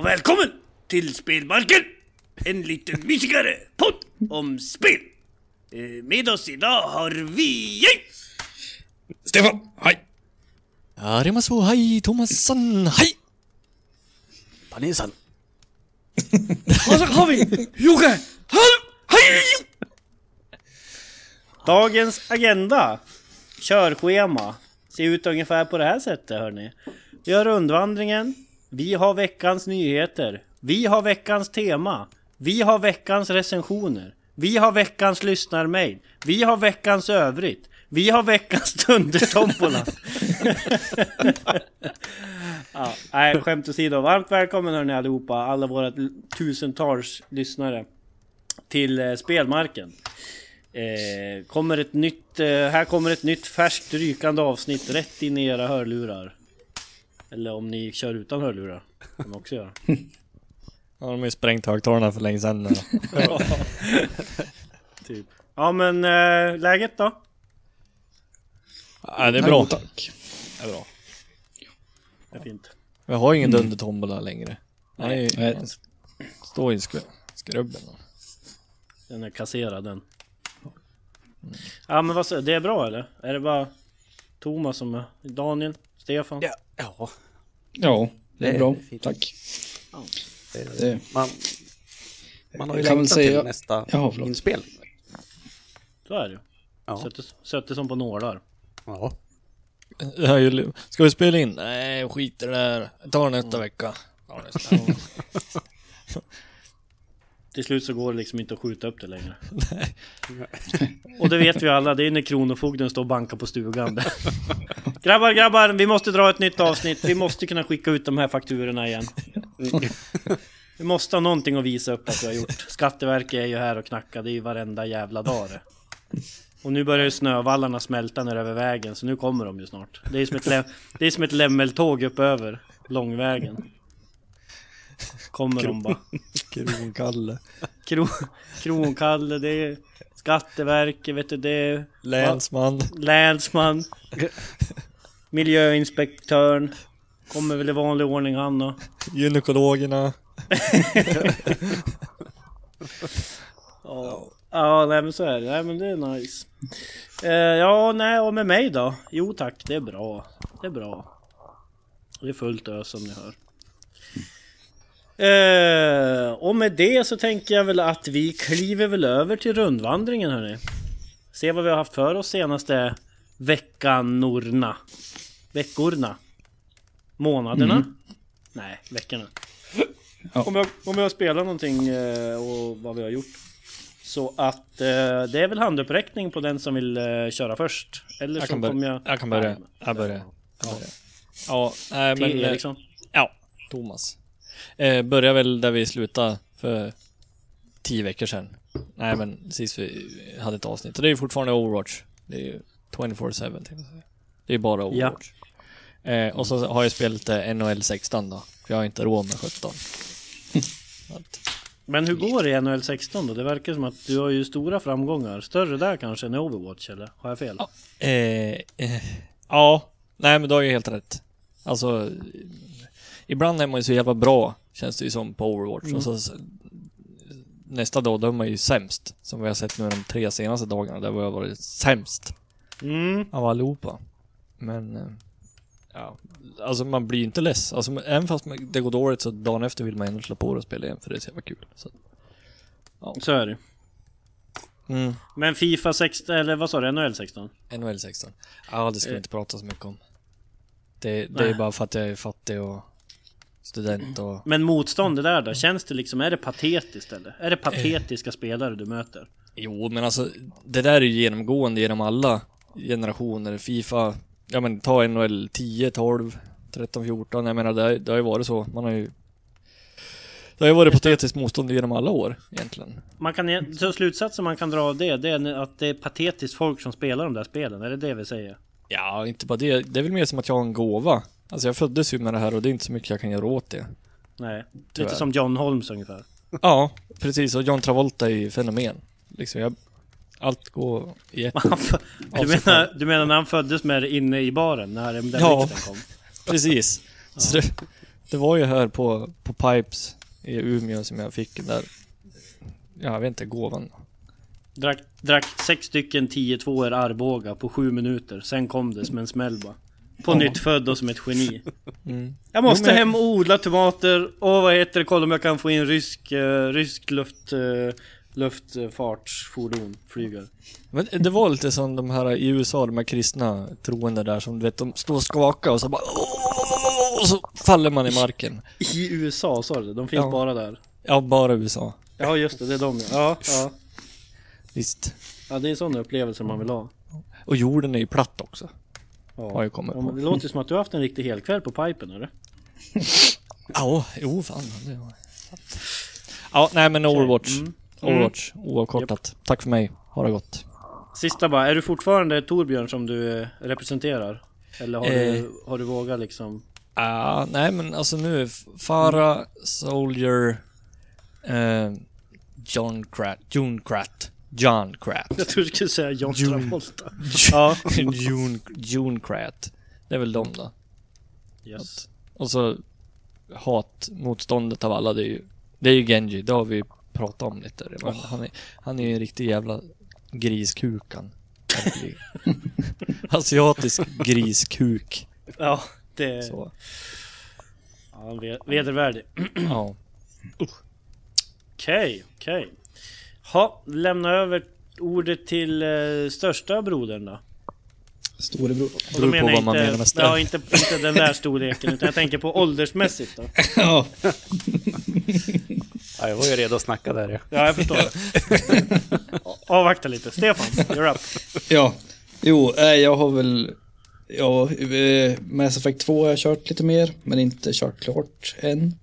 Och välkommen till Spelmarken! En liten mysigare podd om spel. Eh, Med oss idag har vi... Stefan, hej! Arimasu, hej! Thomasson, hej! Paninsan. Och så har vi Jocke! Hej! Dagens agenda, körschema, ser ut ungefär på det här sättet hörni. Vi har rundvandringen, vi har veckans nyheter, vi har veckans tema, vi har veckans recensioner, vi har veckans lyssnarmail, vi har veckans övrigt, vi har veckans Dundertombola. ja, nej, skämt åsido. Varmt välkommen hörni allihopa, alla våra tusentals lyssnare till eh, Spelmarken. Eh, kommer ett nytt, eh, här kommer ett nytt färskt rykande avsnitt rätt in i era hörlurar. Eller om ni kör utan hörlurar. kan man också göra. Ja, de har ju sprängt högtalarna för länge sedan. nu. typ. Ja men eh, läget då? Ja, det är bra. Tack. Det är bra. Det är fint. Vi har ingen dundertombola längre. Nej, Nej. står i sk- skrubben. Den är kasserad den. Ja men vad säger det är bra eller? Är det bara Thomas som är... Daniel? Stefan? Ja, ja. Ja, det är Det är bra. fint. Tack. Det, Det, man, man har ju längtat säga- till nästa förlåt. inspelning. Så är det ju. Ja. Suttit- Suttit som på nålar. ja. Det här är ju... Ska vi spela in? Nej, skit i det där. Tar nästa vecka. Ja, nästa. Till slut så går det liksom inte att skjuta upp det längre. Och det vet vi alla, det är när Kronofogden står och bankar på stugan. grabbar, grabbar, vi måste dra ett nytt avsnitt. Vi måste kunna skicka ut de här fakturorna igen. Vi måste ha någonting att visa upp att vi har gjort. Skatteverket är ju här och knackar, det är ju varenda jävla dag det. Och nu börjar ju snövallarna smälta ner över vägen, så nu kommer de ju snart. Det är som ett, lem- det är som ett lämmeltåg upp över Långvägen. Kommer de bara. Kronkalle. Kro, Kronkalle, det är Skatteverket, vet du, det Länsman. Länsman Miljöinspektören Kommer väl i vanlig ordning han och Gynekologerna. Ja, ja nej men så är det, nej men det är nice eh, Ja, nej och med mig då? Jo tack, det är bra Det är bra Det är fullt ös som ni hör eh, Och med det så tänker jag väl att vi kliver väl över till rundvandringen hörni Se vad vi har haft för oss senaste veckanorna Veckorna Månaderna Nej, veckorna Ja. om, jag, om jag spelar någonting eh, och vad vi har gjort Så att eh, det är väl handuppräckning på den som vill eh, köra först Eller Jag så kommer jag jag kan börja. Jag börjar. Jag börjar. Ja, nej Till men... eh, Eriksson Ja, Thomas. Eh, börjar väl där vi slutade för tio veckor sedan. Nej men sist vi hade ett avsnitt. Och det är ju fortfarande Overwatch. Det är ju 24-7 tänkte jag säga. Det är bara Overwatch. Eh, och så har jag spelat eh, NHL 16 då. För jag har inte råd med 17. Så att, Men hur går det i NHL 16 då? Det verkar som att du har ju stora framgångar Större där kanske än i Overwatch eller? Har jag fel? Ja. eh, eh, ja, nej men du har ju helt rätt. Alltså, ibland är man ju så jävla bra, känns det ju som på Overwatch. Och så, s- nästa dag, då är man ju sämst. Som vi har sett nu de tre senaste dagarna, där vi har varit sämst Mm, av allihopa. Men, eh, ja, alltså man blir ju inte less. Alltså, även fast det går dåligt så dagen efter vill man ändå slå på det och spela igen, för det är så jävla kul. Så, så är det mm. Men Fifa 16, eller vad sa du? NHL 16? NHL 16. Ja, det ska vi Eh. inte prata så mycket om. Det, det är bara för att jag är fattig och student och... Men motståndet där då? Känns det liksom, är det patetiskt eller? Är det patetiska spelare du möter? Jo, men alltså det där är ju genomgående genom alla generationer. Fifa, ja men ta NHL 10, 12, 13, 14. Jag menar det, har- det har ju varit så. Man har ju... Det har ju varit patetiskt motstånd genom alla år egentligen. Man kan, så slutsatsen man kan dra av det, det är att det är patetiskt folk som spelar de där spelen, är det det vi säger? Ja, inte bara det. Det är väl mer som att jag har en gåva. Alltså jag föddes ju med det här och det är inte så mycket jag kan göra åt det. Nej, Tyvärr. lite som John Holmes ungefär Ja, precis. Och John Travolta är ju fenomen. Liksom jag... Allt går i ett... Du, menar, du menar när han föddes med det inne i baren, när den Ja. kom? Precis. Så det, Det var ju här på, på Pipes i Umeå som jag fick den där, ja, jag vet inte, gåvan. Drack, drack sex stycken 10-2 er Arboga på sju minuter. Sen kom det som en smäll bara. På nytt född och som ett geni. Mm. Jag måste Jo, hem och odla tomater och vad heter det, kolla om jag kan få in rysk, uh, rysk luft, uh, luftfartsfordon, flyger. Men det var lite som de här i USA, de här kristna troende där som du vet, de står och skakar och så bara och så faller man i marken. I USA sa du det? De finns Ja. bara där. Ja, bara USA. Ja just det, det är de ja. ja. Ja, Visst. ja det är sådana upplevelser man vill ha. Och jorden är ju platt också. Har Ja. jag kommit på. det låter som att du har haft en riktig helkväll på pipen eller? Ja, jo fan. Ja, nej men Overwatch. Mm. Overwatch, oavkortat. Tack för mig. Ha det gott. Sista bara, är du fortfarande Torbjörn som du eh, representerar? Eller har, Eh. du, har du vågat liksom? Ja, nej men alltså nu, Farah, Soldier, eh, John Krat, June Krat, John Krat. Jag tror du skulle säga John June. Travolta. Ja. June, June Krat. Det är väl de då. Yes. Och så hatmotståndet av alla, det är ju, det är ju Genji. Det har vi pratat om lite. Men Han, är, han är ju en riktig jävla griskukan. Asiatisk griskuk. Ja, det... Så, Ja, ve- vedervärdig. ja. Okej, okej. Ha, lämna över ordet till eh, största brodern då. Storebror. Och då Beror på jag vad man inte, menar med störst. Ja, inte, inte den där storleken, utan jag tänker på åldersmässigt då. ja. Ja, jag var ju redo att snacka där ja. Ja, jag förstår. Avvakta lite. Stefan, you're up. Ja, jo, eh, jag har väl, ja, eh, Mass Effect 2 har jag kört lite mer, men inte kört klart än.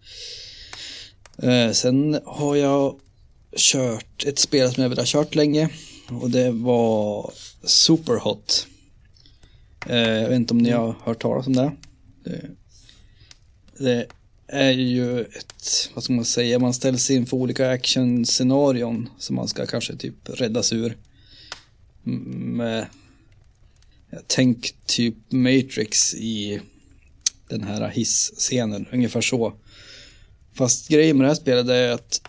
Eh, Sen har jag kört ett spel som jag vill ha kört länge och det var Superhot. Eh, Jag vet inte om ni har hört talas om det. Det- Det är ju ett, vad ska man säga, man ställs inför olika actionscenarion som man ska kanske typ räddas ur med tänk typ Matrix i den här hiss-scenen, ungefär så. Fast grejen med det här spelet är att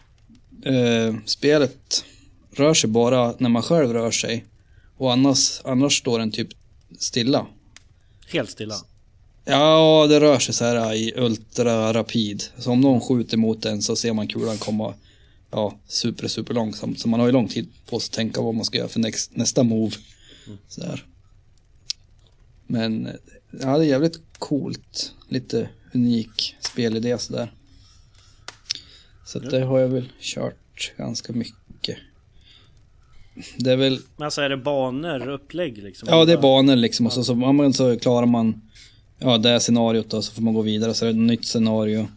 eh, spelet rör sig bara när man själv rör sig och annars, annars står den typ stilla. Helt stilla. Ja, det rör sig så här i ultra rapid. Så om någon skjuter mot den så ser man kulan komma ja, super, super långsamt. Så man har ju lång tid på sig att tänka vad man ska göra för next, nästa move. Så där. Men eh, ja, det är jävligt coolt. Lite unik spelidé sådär. Så det har jag väl kört ganska mycket. Det är väl Men alltså är det banor, upplägg liksom? Ja, det är banor liksom och så, så, så klarar man ja, det scenariot då, så får man gå vidare så är det ett nytt scenario.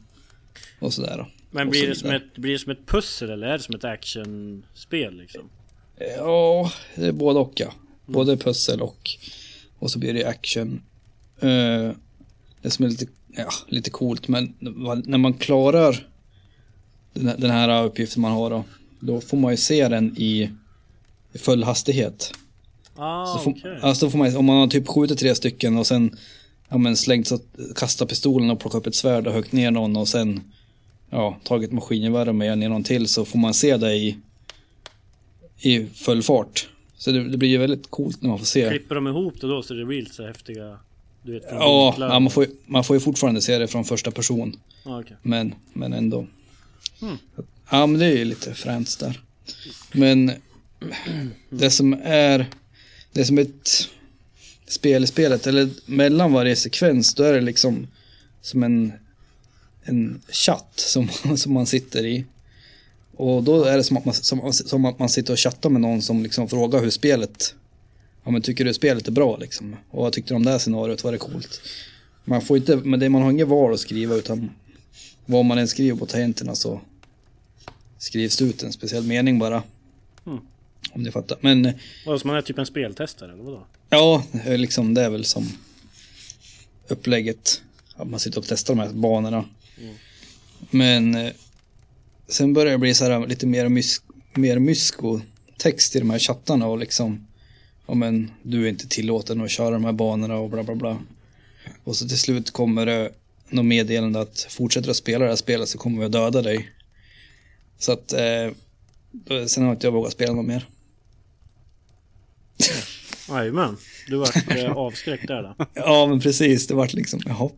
Och sådär då. Men och blir det, som ett, blir det som ett pussel eller är det som ett actionspel liksom? Ja, det är både och ja. Både pussel och, och så blir det action. Eh, det som är lite, ja, lite coolt, men när man klarar den här, uppgiften man har då, då får man ju se den i, i full hastighet. Ah, Så får, okej. alltså får man, om man har typ skjutit tre stycken och sen ja, men slängt så kastat pistolen och plockat upp ett svärd och högt ner någon och sen ja, tagit maskingevär och med ner någon till så får man se det i, i full fart. Så det, det blir ju väldigt coolt när man får se. Klipper de ihop det då så det blir lite så häftiga... Du vet, Ja, ja man, får, ju- man får ju fortfarande se det från första person. Ah, okej. Men, men ändå. Mm. Ja, men det är ju lite fränt där. Men det som är, det som är ett spel i spelet, eller mellan varje sekvens, då är det liksom som en, en chatt som, som man sitter i. Och då är det som att, man, som, som att man sitter och chattar med någon som liksom frågar hur spelet, ja men tycker du spelet är bra liksom? Och vad tyckte du om det här scenariot, var det coolt? Man får inte, men det, man har inget val att skriva utan vad man än skriver på tangenterna så skrivs ut en speciell mening bara. Mm. Om ni fattar. Men eh, Vadå, så man är typ en speltestare eller vadå? ja, eh, liksom det är väl som upplägget. Att man sitter och testar de här banorna. Men eh, sen börjar det bli så här lite mer, mys mer mysko-text i de här chattarna och liksom ja men du är inte tillåten att köra de här banorna och bla bla bla. Och så till slut kommer det något meddelande att fortsätter att spela det här spelet så kommer vi att döda dig. Så att eh, sen har inte jag vågat spela något mer. Jajamän. Du vart eh, avskräckt där då. Ja, men precis. Det vart liksom, jaha.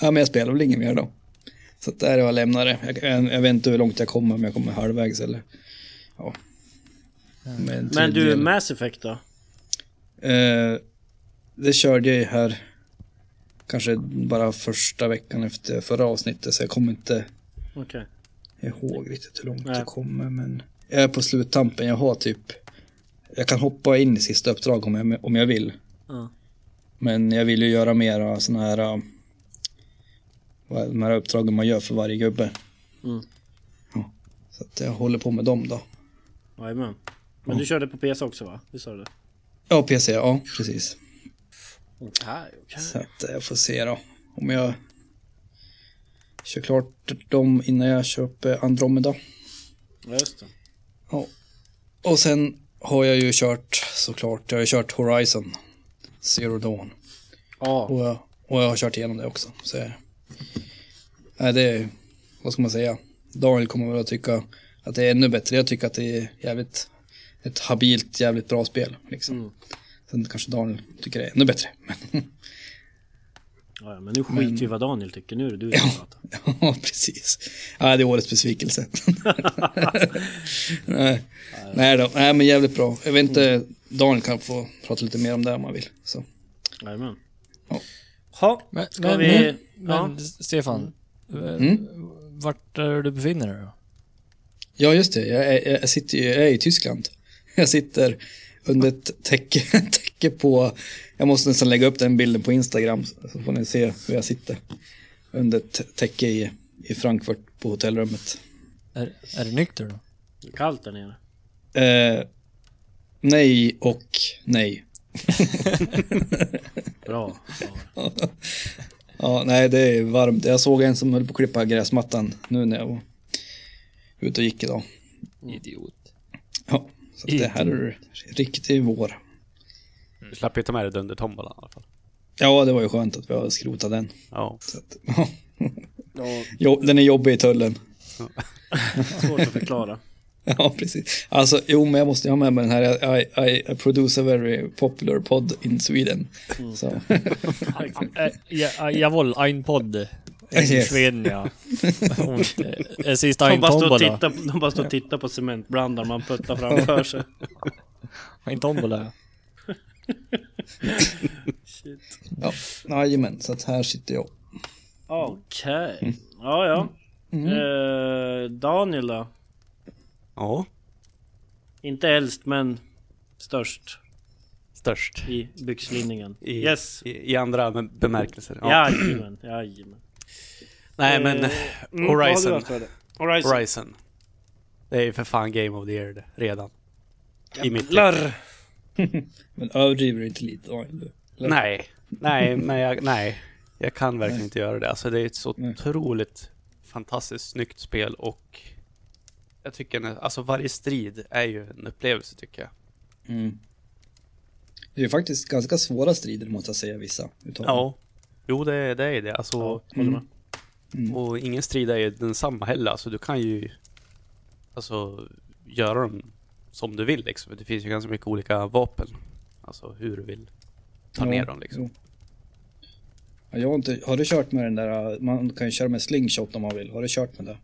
Ja, men jag spelar väl inget mer då. Så att där jag lämnar det. Jag, jag, jag vet inte hur långt jag kommer, om jag kommer halvvägs eller... Ja. Med en Men du. Mass Effect då? Eh, det körde jag ju här kanske bara första veckan efter förra avsnittet, så jag kommer inte Okej. Ihåg riktigt hur långt Nej. jag kommer, men jag är på sluttampen. Jag har typ, jag kan hoppa in i sista uppdrag om jag, om jag vill. Ja. Men jag vill ju göra mera sådana här, vad- de här uppdragen man gör för varje gubbe. Mm. Ja, så att jag håller på med dem då. Jajamän. Men du körde på PC också va? Visst sa du det? Ja, PC, ja precis. Okej, okej. Så att jag får se då. Om jag kör klart dem innan jag köper Andromeda. Ja, just det. Ja. Och sen har jag ju kört såklart, jag har ju kört Horizon Zero Dawn. Ja. Och jag, och jag har kört igenom det också. Så jag, nej, det är, vad ska man säga? Daniel kommer väl att tycka att det är ännu bättre. Jag tycker att det är jävligt, ett habilt, jävligt bra spel. Liksom. Mm. Sen kanske Daniel tycker det är ännu bättre. Men Ja, men nu skiter vi vad Daniel tycker. Nu är det du som pratar. Ja, precis. Ja, det är årets besvikelse. nej. nej då, nej men jävligt bra. Jag vet inte, Daniel kan få prata lite mer om det om man vill. Så. Jajamän. Ja. Ja, Men, ska men, vi... men Ja. Stefan. Mm? Vart är du befinner dig då? Ja, just det. Jag är, jag, sitter, ju- jag är i Tyskland. Jag sitter under ett täcke, täcke på... Jag måste nästan lägga upp den bilden på Instagram så får ni se hur jag sitter. Under ett täcke i, i Frankfurt på hotellrummet. Är, är du nykter då? Det är kallt där nere. Eh, nej och nej. Bra. Ja. Ja, nej det är varmt. Jag såg en som höll på att klippa gräsmattan nu när jag var ute och gick idag. Idiot. Ja, så det här är riktig vår. Du slapp ju ta med dig Dundertombolan i alla fall. Ja, det var ju skönt att vi har skrotat den. Ja. Så att, ja. Ja, Jo, den är jobbig i tullen. svårt att förklara. Ja, precis. Alltså, jo, men jag måste ju ha med mig den här. I, I, I produce a very popular pod in Sweden. Så, Äh, ja, jawohl, ein Podd. In Schweden ja. Und, es ist De ein bara, står och Tombola. tittar, de bara står och tittar på cementblandaren man puttar framför sig. Ein Tombola. ja, jajamän, så att här sitter jag. Okej. Ja, ja. Eh, Daniel då? Ja. Inte äldst, men störst Störst. i byxlinningen. I, Yes. i, I andra be- bemärkelser. Ja. Jajamän, jajamän. Nej men Eh, mm, har du Horizon. Horizon. Horizon. Det är ju för fan Game of the Year det, redan. I mitt. Jävlar. Men överdriver inte lite, du? Eller? Nej, nej, men jag, nej. Jag kan verkligen inte göra det. Alltså det är ett så Nej. otroligt fantastiskt snyggt spel och jag tycker alltså varje strid är ju en upplevelse tycker jag. Mm. Det är ju faktiskt ganska svåra strider måste jag säga, vissa utav. Ja. Jo, det, är- det är det. Alltså, Ja, med. Mm. Och ingen strid är ju densamma heller. Alltså du kan ju alltså göra dem som du vill liksom. Det finns ju ganska mycket olika vapen. Alltså hur du vill ta Ja, ner dem liksom. Ja, jag har, inte, har du kört med den där, man kan ju köra med slingshot om man vill. Har du kört med det?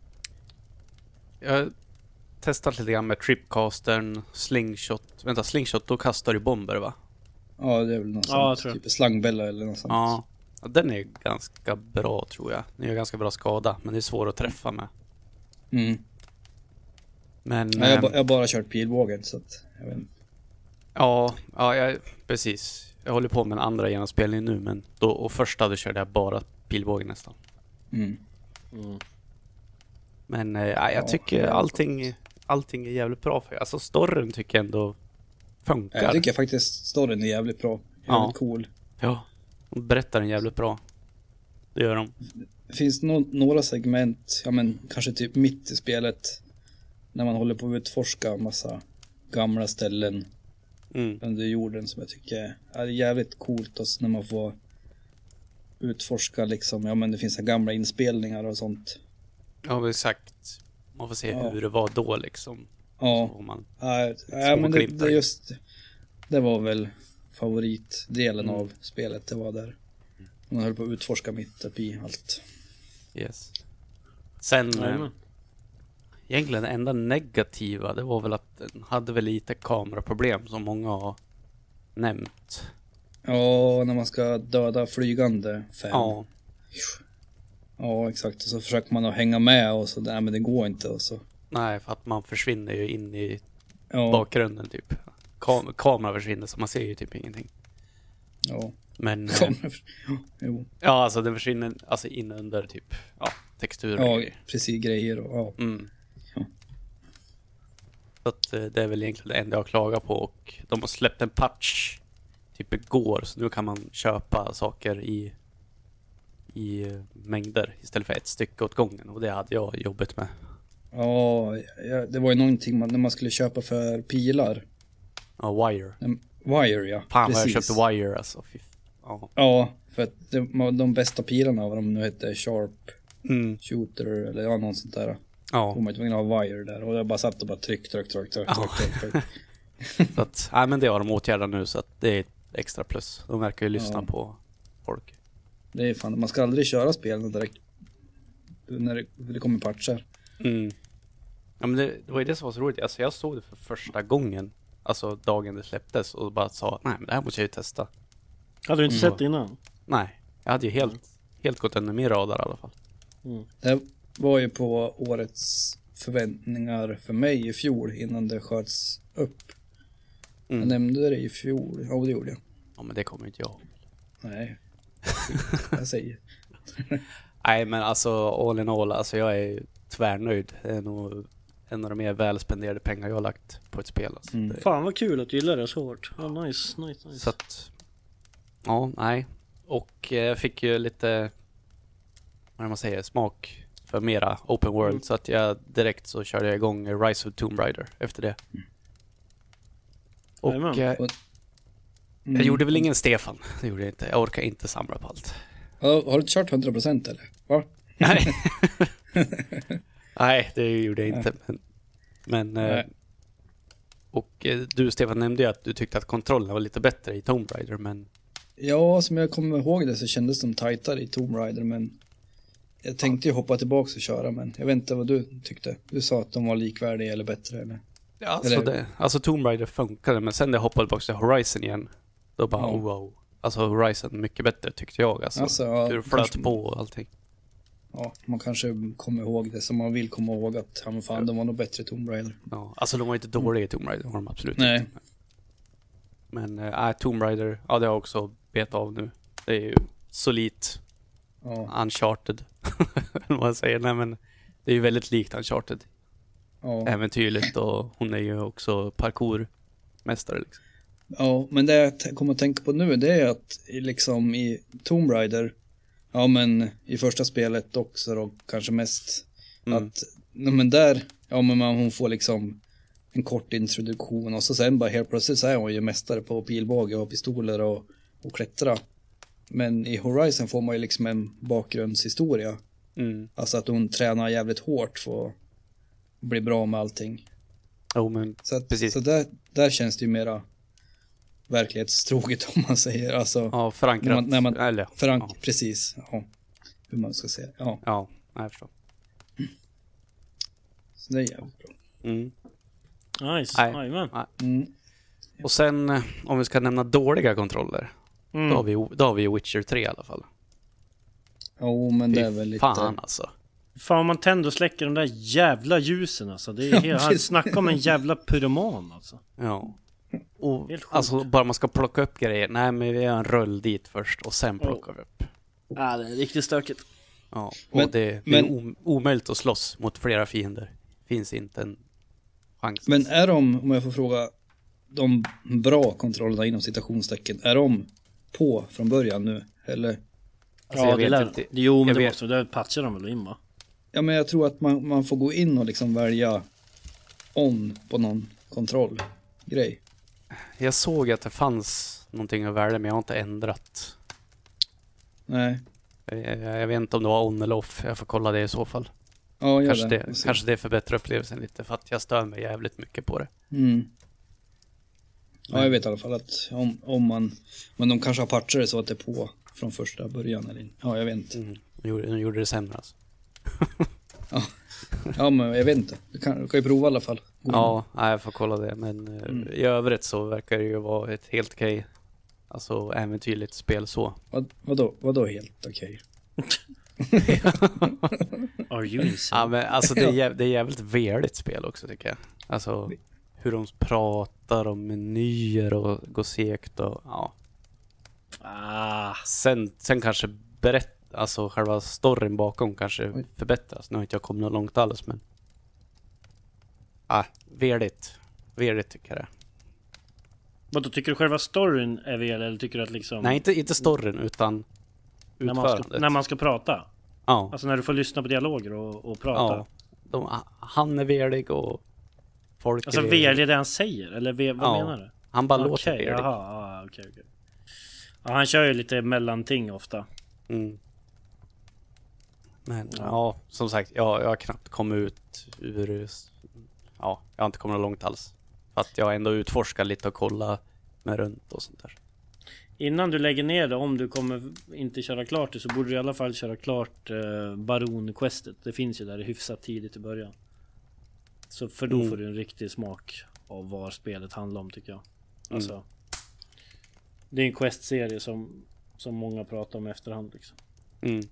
Jag har testat lite grann med tripcastern, slingshot. Vänta, slingshot då kastar du bomber va? Ja, det är väl någon Ja, sån, tror jag. typ slangbella eller något sånt. Ja. Ja. Den är ganska bra tror jag. Den gör ganska bra skada, men det är svår att träffa med. Mm. Men... Ja, jag, har ehm, jag har bara kört pilbågen så att, jag vet inte. Ja, ja jag, precis. Jag håller på med en andra genomspelning nu, men då, och första då körde jag bara pilbåge nästan. Mm. Mm. Men ja, jag Ja, tycker allting, allting är jävligt bra för Alltså storyn tycker jag ändå funkar. Jag tycker faktiskt storyn är jävligt bra. Jävligt Ja. cool. Ja, de berättar den jävligt bra. Det gör de. Finns det nå- några segment, ja men kanske typ mitt i spelet, när man håller på att utforska massa gamla ställen Mm. under jorden som jag tycker är jävligt coolt och när man får utforska liksom, ja men det finns gamla inspelningar och sånt. Ja, exakt. Man får se Ja. hur det var då liksom. Ja, man... ja, ja men det, det just, det var väl favoritdelen Mm. av spelet, det var där. Man höll på att utforska mitt uppe i allt. Yes. Sen, eh, Jajamän. egentligen det enda negativa, det var väl att den hade väl lite kameraproblem som många har nämnt. Ja, när man ska döda flygande fem. Ja, Ja, exakt. Och så försöker man att hänga med och så, nej men det går inte och så. nej, för att man försvinner ju in i Ja, bakgrunden typ. Kam kameran försvinner så man ser ju typ ingenting. ja. Men, eh, Kommer. Jo, ja alltså den försvinner alltså in under typ, ja, texturer. och ja, precis grejer och ja. Mm. Ja. Så att eh, det är väl egentligen det enda jag klagar på och de har släppt en patch typ igår så nu kan man köpa saker i i eh, mängder istället för ett stycke åt gången och det hade jag jobbet med. Ja, ja, det var ju någonting man, när man skulle köpa för pilar. Ja, Wire. En Wire ja, Fan vad jag köpte Wire alltså. Ja. Ja, för att var de bästa pilarna, vad de nu hette, Sharp Mm. Shooter eller ja, något sånt där. ja. Då var tvungen att ha Wire där och jag bara satt och bara tryck, tryck, tryck, tryck, Ja. tryck, tryck, tryck. Så att, nej men det har de åtgärdat nu så att det är ett extra plus. De verkar ju lyssna Ja. på folk. Det är fan, man ska aldrig köra spelen direkt när det, det kommer patchar. Mm. Ja men det, det var ju det som var så roligt. Alltså jag såg det för första gången. Alltså dagen det släpptes och bara sa nej men det här måste jag ju testa. Hade du inte Mm. sett det innan? Nej, jag hade ju helt, helt gått under min radar i alla fall. Det var ju på årets förväntningar för mig i fjol innan det sköts upp. Jag Mm. nämnde det i fjol, ja det gjorde jag. Ja men det kommer inte jag ihåg. Nej, jag säger. Nej men alltså all in all, alltså jag är tvärnöjd. Det är nog en av de mer välspenderade pengar jag har lagt på ett spel. Alltså. Mm. Det- Fan vad kul att du gillar det så hårt. Ja, nice, nice, nice. Så att, ja, nej. Och eh, jag fick ju lite, vad man säger, smak för mera open world. Mm. Så att jag direkt så körde jag igång Rise of Tomb Raider efter det. Och Jajamän. eh, Mm. jag gjorde väl ingen Stefan, det gjorde jag inte. Jag orkar inte samla på allt. Ja, har du inte kört 100% eller? Va? Nej. Nej, det gjorde jag inte. Men, men eh, Nej. och eh, du Stefan nämnde ju att du tyckte att kontrollen var lite bättre i Tomb Raider, men Ja, som jag kommer ihåg det så kändes de tajtare i Tomb Raider men jag tänkte ju hoppa tillbaka och köra men jag vet inte vad du tyckte. Du sa att de var likvärdiga eller bättre eller? Ja, alltså, Eller- det, alltså Tomb Raider funkade, men sen när jag hoppade tillbaka till Horizon igen, då bara Ja. oh, wow. Alltså Horizon mycket bättre tyckte jag alltså. Alltså, ja, Hur det flöt kanske- på och allting. Ja, man kanske kommer ihåg det som man vill komma ihåg att ja, men fan, de var nog bättre i Tomb Raider. Ja, alltså de var inte dåliga i Tomb Raider, var de absolut Nej. inte. Men äh, Tomb Raider, ja det har jag också bet av nu. Det är ju solitt Ja, Uncharted. Eller vad man säger. Nej men, det är ju väldigt likt Uncharted. ja. Äventyrligt och hon är ju också parkourmästare liksom. ja, men det jag kommer att tänka på nu det är att liksom i Tomb Raider, ja men i första spelet också då kanske mest Mm. att, ja, men där, ja men man, hon får liksom en kort introduktion och så sen bara helt plötsligt så är hon ju mästare på pilbåge och pistoler och, och klättra. Men i Horizon får man ju liksom en bakgrundshistoria. Mm. Alltså att hon tränar jävligt hårt för att bli bra med allting. Jo men, Så, att, Precis. så där, där känns det ju mera verklighetstroget om man säger. Alltså ja förankrat. När man- när man- Eller, förank, ja. precis. Ja. Hur man ska säga. Ja, Ja, jag förstår. så det är jävligt bra. Mm. Nice, Nej. jajamän. Mm. Och sen, eh, om vi ska nämna dåliga kontroller, då, har Mm. vi, då har vi Witcher 3 i alla fall. Jo, men det är väl lite... fan alltså. Fan om man tänder och släcker de där jävla ljusen alltså. Det är helt, han snackar om en jävla pyroman alltså. Ja. Och, alltså bara man ska plocka upp grejer. Nej men vi gör en rull dit först och sen plockar vi upp. Ja, det är riktigt stökigt. Ja. Och Men- det, det men- är om, omöjligt att slåss mot flera fiender. Finns inte en chans. Men är de, om jag får fråga, de bra kontrollerna inom citationstecken, är de på från början nu? Eller? Alltså, ja, jag det vet lär inte. Jo, men Jag det vet- måste det patchar de väl in va? Ja, men jag tror att man, man får gå in och liksom välja on på någon kontrollgrej. Jag såg att det fanns någonting att välja men jag har inte ändrat. Nej, Jag, jag vet inte om det var on eller off. Jag får kolla det i så fall. Ja, Kanske det. det, kanske det förbättrar upplevelsen lite för att jag stör mig jävligt mycket på det. Mm. Ja, jag vet i alla fall att om, om man, men de kanske har patchat det så att det är på från första början eller Ja, jag vet inte. Mm. De, gjorde, de gjorde det sämre alltså. Ja, men jag vet inte. Du kan, du kan ju prova i alla fall. Gå. Ja, nej, jag får kolla det. Men eh, Mm. i övrigt så verkar det ju vara ett helt okej, alltså äventyrligt spel så. Vad, vadå, vadå helt okej? Are you insane? Ja, men alltså det är, jäv, det är jävligt veligt spel också tycker jag. Alltså hur de pratar om menyer och går segt och ja. Ah, Sen, sen kanske berätt, alltså själva storyn bakom kanske Oj. förbättras. Nu har inte jag kommit långt alls men. Ah, veligt. Veligt tycker jag det. vadå, tycker du själva storyn är väl eller tycker du att liksom... Nej, inte, inte storyn utan när man, ska, när man ska prata? Ja. Alltså när du får lyssna på dialoger och, och prata? Ja. De, han är velig och folk Alltså är velig det han säger? Eller ve, vad Ja, menar du? Han bara Okej, låter velig. jaha, ja, okej, okej. Ja, han kör ju lite mellanting ofta. Mm. Men Ja. som sagt, jag, jag har knappt kommit ut ur... Ja, jag har inte kommit långt alls. För att jag ändå utforskat lite och kollat med runt och sånt där. Innan du lägger ner det, om du kommer inte köra klart det så borde du i alla fall köra klart eh, Baron-questet. Det finns ju där hyfsat tidigt i början. Så för då Mm. får du en riktig smak av vad spelet handlar om tycker jag. Mm. Alltså, Det är en quest-serie som, som många pratar om i efterhand liksom. Mm.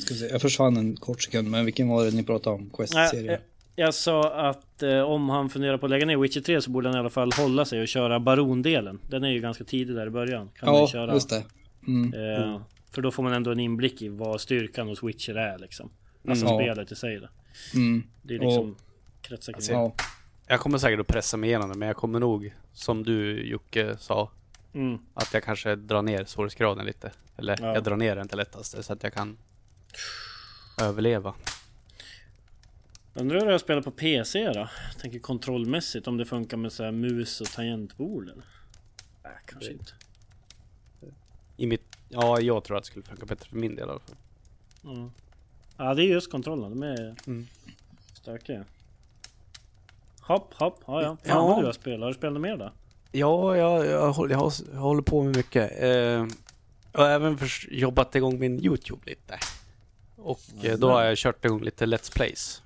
Ska se, jag försvann en kort sekund, men vilken var det ni pratade om? Quest-serien? eh, jag sa att eh, om han funderar på att lägga ner Witcher 3 så borde han i alla fall hålla sig och köra Barondelen. Den är ju ganska tidig där i början. Kan man ja, köra. just det. Mm. Eh, För då får man ändå en inblick i vad styrkan hos Witcher är liksom. Alltså Mm. Spelet i sig då. Mm. Det är liksom kretsar kring Alltså. Ja. Jag kommer säkert att pressa mig igenom det, men jag kommer nog, som du Jocke sa, Mm. att jag kanske drar ner svårighetsgraden lite. Eller Ja. jag drar ner den till lättaste så att jag kan överleva. Undrar hur jag spelar på PC då? Jag tänker kontrollmässigt om det funkar med så här mus och tangentbord eller? Nej, kanske Det- inte. I mitt, ja, jag tror att det skulle funka bättre för min del i alla fall. Ja. ja, det är just kontrollerna. De är Mm. stökiga. Hopp, hopp. Ja, ja. Fan Ja. vad du har spelat. Har du spelat mer då? Ja, jag, jag, håller, jag, håller på med mycket. Eh, jag har även jobbat igång min YouTube lite. Och eh, då har jag kört igång lite Let's Plays.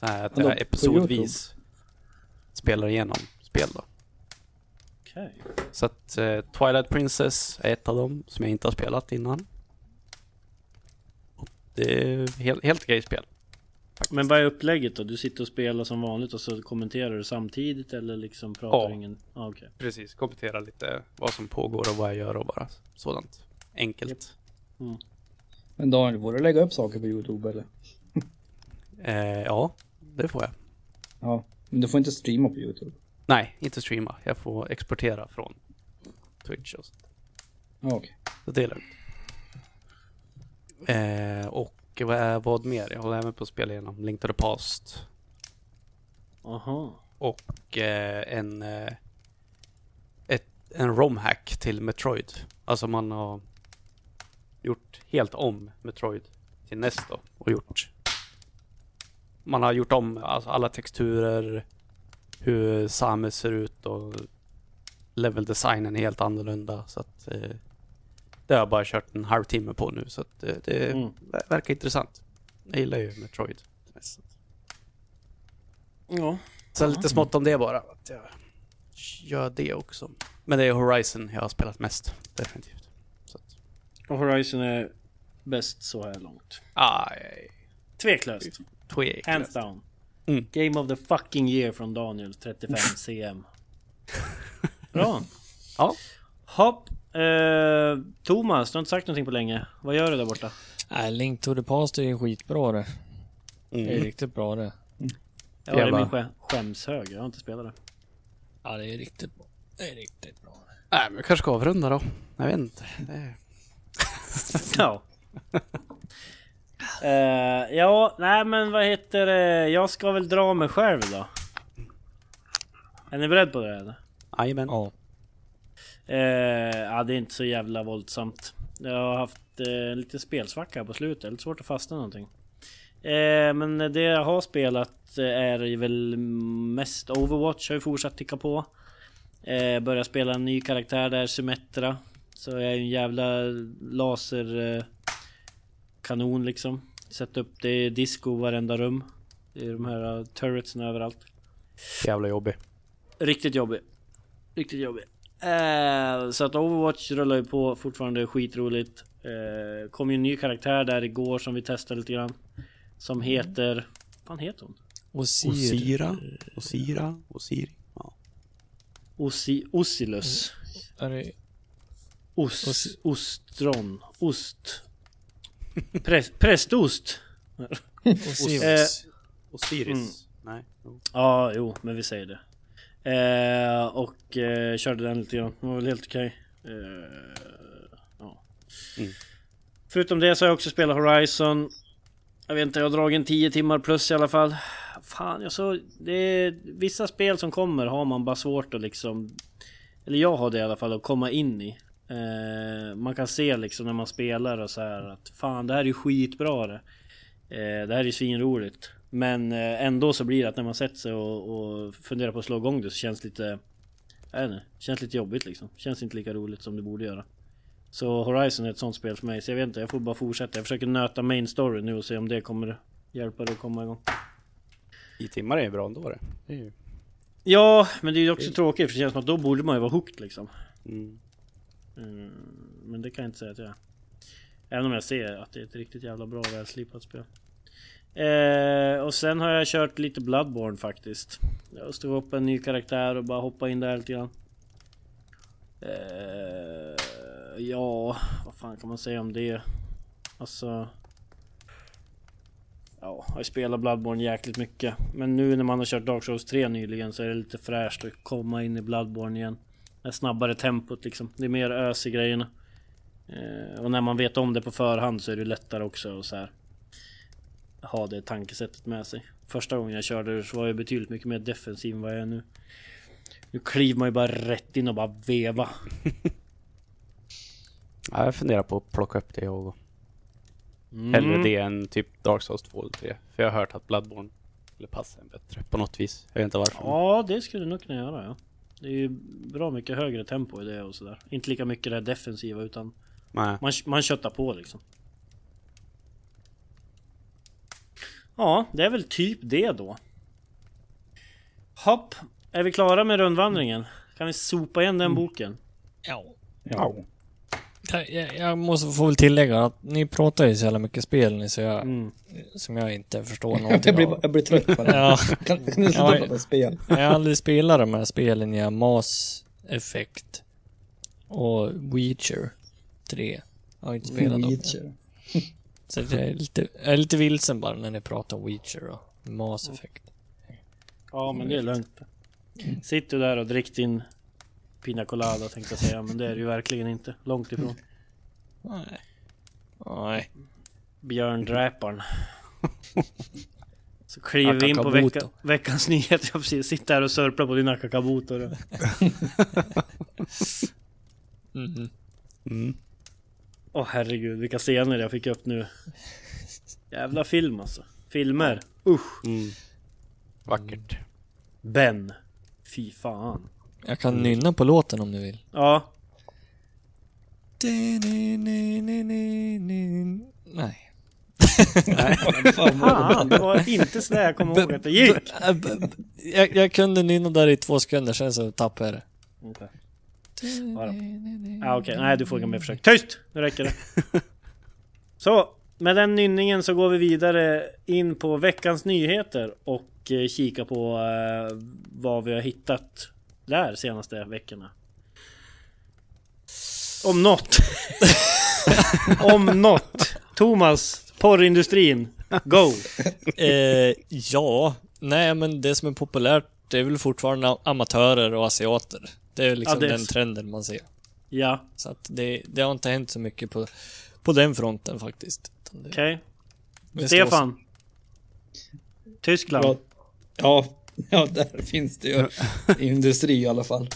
Så här att jag episodvis spelar igenom spel då. Okej. Så att eh, Twilight Princess är ett av dem som jag inte har spelat innan. Och det är helt, helt okej spel. Men vad är upplägget då? Du sitter och spelar som vanligt och så kommenterar du samtidigt eller liksom pratar Ja. ingen? Ja, okej. Precis, kommentera lite vad som pågår och vad jag gör och bara sådant. Enkelt. Men Daniel, får du lägga upp saker på YouTube eller? Eh, ja, det får jag. Ja, men du får inte streama på YouTube. Nej, inte streama. Jag får exportera från Twitch och sånt. Ja, okej. Så det är lugnt. Eh, och vad, är, vad mer? Jag håller även på att spela igenom Link to the Past. Aha. Och eh, en, eh, ett, en ROM-hack till Metroid. Alltså man har gjort helt om Metroid till NES då. Och gjort... Man har gjort om alltså, alla texturer, hur Samus ser ut och leveldesignen är helt annorlunda. Så att eh, det har jag bara kört en halvtimme på nu. Så att eh, det Mm. ver- verkar intressant. Jag gillar ju Metroid. Ja. Så lite smått om det bara. Att jag gör det också. Men det är Horizon jag har spelat mest. Definitivt. Horizon är bäst så här långt. aj, Tveklöst. tveklöst. Hands down. Mm. Game of the fucking year från Daniel 35 cm. Bra. Ja. Hopp. Eh, Thomas, du har inte sagt någonting på länge. Vad gör du där borta? Nej, Link to the Past är ju skitbra det. Det är Mm. riktigt bra det. Ja, det är min skä skämshög. Jag har inte spelat det. Ja, det är riktigt bra. Det är riktigt bra. Nej, men jag kanske ska avrunda då. Jag vet inte. Det är... Ja. Eh, ja, nej men vad heter det? Jag ska väl dra mig själv då. Är ni beredd på det eller? Jajamän. Ja. Eh, ja, det är inte så jävla våldsamt. Jag har haft eh, lite spelsvacka på slutet, lite svårt att fastna någonting. Eh, men det jag har spelat är väl mest Overwatch har ju fortsatt ticka på. Eh, börjar spela en ny karaktär där, Symmetra. Så jag är en jävla laser eh, kanon liksom. Sätta upp det i disco varenda rum. Det är de här uh, turretsen överallt. Jävla jobbig. Riktigt jobbig. Riktigt jobbig. Eh, så att Overwatch rullar ju på fortfarande skitroligt. Eh, kom ju en ny karaktär där igår som vi testade lite grann. Som heter... Vad fan heter hon? Osir. Osira? Osira? Osiri? Ja. Osi, Osilus. Är det... Os, Os- ostron. Ost. Präst, prästost. Osiris. Osiris? Mm. Nej. Ja, jo, men vi säger det. Eh, och eh, körde den lite grann. Den var väl helt okej. Eh, ja. Mm. Förutom det så har jag också spelat Horizon. Jag vet inte, jag har dragit en 10 timmar plus i alla fall. Fan, jag så... Det är, vissa spel som kommer har man bara svårt att liksom... Eller jag har det i alla fall, att komma in i. Eh, man kan se liksom när man spelar och så här att fan det här är ju skitbra det. Eh, det här är ju svinroligt. Men eh, ändå så blir det att när man sätter sig och, och funderar på att slå igång det så känns det lite... Jag vet inte, känns lite jobbigt liksom. Känns inte lika roligt som det borde göra. Så Horizon är ett sånt spel för mig, så jag vet inte, jag får bara fortsätta. Jag försöker nöta main story nu och se om det kommer hjälpa dig att komma igång. I timmar är ju bra ändå det. det ju... Ja, men det är ju också tråkigt för det känns som att då borde man ju vara hooked liksom. mm. Mm, men det kan jag inte säga att jag är. Även om jag ser att det är ett riktigt jävla bra och välslipat spel. Eh, och sen har jag kört lite Bloodborne faktiskt. Jag stod upp en ny karaktär och bara hoppa in där lite grann. Eh, ja, vad fan kan man säga om det? Alltså... Ja, jag spelar spelat Bloodborne jäkligt mycket. Men nu när man har kört Dark Souls 3 nyligen så är det lite fräscht att komma in i Bloodborne igen. Det snabbare tempot liksom. Det är mer ös i grejerna. Eh, och när man vet om det på förhand så är det lättare också att så här, ha det tankesättet med sig. Första gången jag körde så var jag betydligt mycket mer defensiv än vad jag är nu. Nu kliver man ju bara rätt in och bara veva. Ja, jag funderar på att plocka upp det och Mm. hellre det än typ Dark Souls 2 eller 3. För jag har hört att Bloodborne skulle passa en bättre på något vis. Jag vet inte varför. Ja, det skulle du nog kunna göra ja. Det är ju bra mycket högre tempo i det och sådär. Inte lika mycket det här defensiva utan Nej. man, man köttar på liksom. Ja, det är väl typ det då. Hopp, är vi klara med rundvandringen? Kan vi sopa igen den boken? Ja. Ja. Jag, jag, jag måste få väl tillägga att ni pratar ju så jävla mycket spel ni, så jag, Mm. som jag inte förstår Jag någonting blir, av. jag blir trött på det. Ja, Kan, kan du sluta prata spel? jag har aldrig spelat de här spelen jag Mass Effect och Witcher 3. Jag har inte spelat dem. Witcher. Så jag är, lite, jag är lite vilsen bara när ni pratar om Witcher och Mass Effect. Ja, men det är lugnt. Sitt du där och drick din Pina Colada tänkte jag säga, men det är det ju verkligen inte. Långt ifrån. Nej. Nej. Björndräparen. Så kliver vi in på vecka, veckans nyheter. Jag precis sitter här och sörplar på din Akakabuto. då. Mhm. Mm. Åh herregud, vilka scener jag fick upp nu. Jävla film alltså. Filmer. Usch. Mm. Vackert. Ben. Fy fan. Jag kan nynna på låten om du vill. Ja. Nej. Fan, det var inte sådär jag kommer ihåg att det gick. Jag, jag kunde nynna där i två sekunder, sen så tappade jag det. Ja, då. Ja, okej, nej du får inga mer försök. Tyst! Nu räcker det. Så, med den nynningen så går vi vidare in på veckans nyheter och eh, kika på eh, vad vi har hittat där senaste veckorna. Om något. Om något. Thomas, porrindustrin. Go! Eh, ja, nej men det som är populärt det är väl fortfarande amatörer och asiater. Det är liksom Ja, det är- den trenden man ser. Ja, Så att det, det har inte hänt så mycket på, på den fronten faktiskt. Okej. det står Stefan. Tyskland. Ja, ja, där finns det ju industri i alla fall.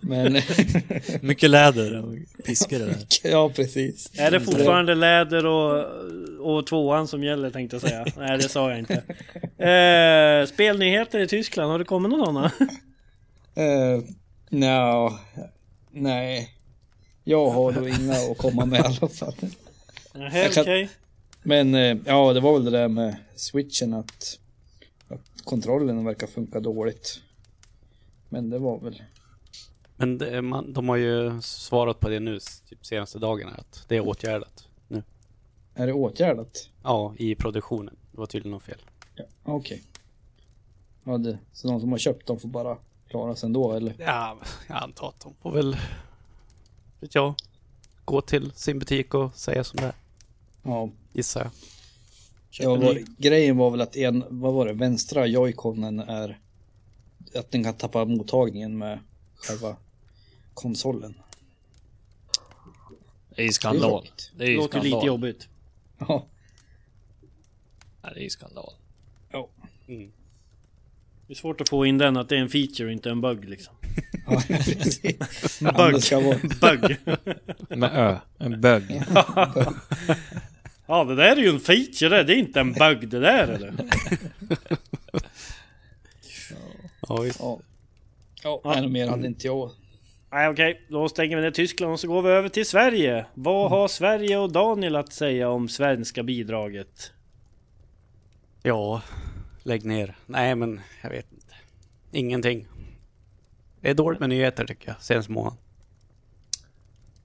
Men, Mycket läder och piskor där. ja precis. Är det fortfarande läder och, och tvåan som gäller tänkte jag säga. Nej det sa jag inte. Eh, spelnyheter i Tyskland, har det kommit några sådana? Uh, no, nej. Jag har då inga att komma med i alla fall. Nej, kan- okej. Men eh, ja, det var väl det där med switchen att kontrollen verkar funka dåligt. Men det var väl... Men det, man, de har ju svarat på det nu, typ senaste dagarna, att det är åtgärdat nu. Är det åtgärdat? Ja, i produktionen. Det var tydligen något fel. Ja, okej. Ja, det, så de som har köpt dem får bara klara sig ändå eller? Ja, jag antar att de får väl, vet jag, gå till sin butik och säga som det är, Ja. gissar jag. Ja var, grejen var väl att en, vad var det, vänstra joyconen är att den kan tappa mottagningen med själva konsolen. Det är ju Det är skandal. Det är ju Låter skandal. lite jobbigt. Ja. Ja, det är ju skandal. Ja. Det är svårt att få in den att det är en feature inte en bug liksom. ja precis. Bug. Bug. Med ö. En bög. Ja det där är ju en feature det, det är inte en bug det där eller? Ja, visst. ja. Ja, nej, mer hade inte jag. Nej okej, då stänger vi ner Tyskland och så går vi över till Sverige. Vad har Sverige och Daniel att säga om svenska bidraget? Ja, lägg ner. Nej, men jag vet inte. Ingenting. Det är dåligt med nyheter tycker jag, senaste månaden.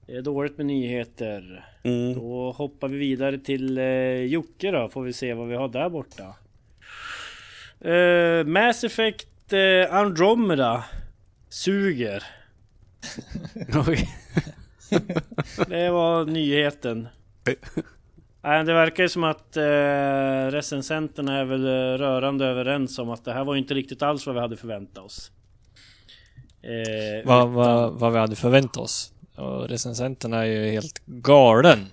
Det är dåligt med nyheter. Mm. Då hoppar vi vidare till eh, Jocke då, får vi se vad vi har där borta. Eh, Mass Effect eh, Andromeda suger. Det var nyheten. Nej, det verkar ju som att eh, recensenterna är väl eh, rörande överens om att det här var inte riktigt alls vad vi hade förväntat oss. Eh, Vad, vad, vad vi hade förväntat oss. Och recensenterna är ju helt galen.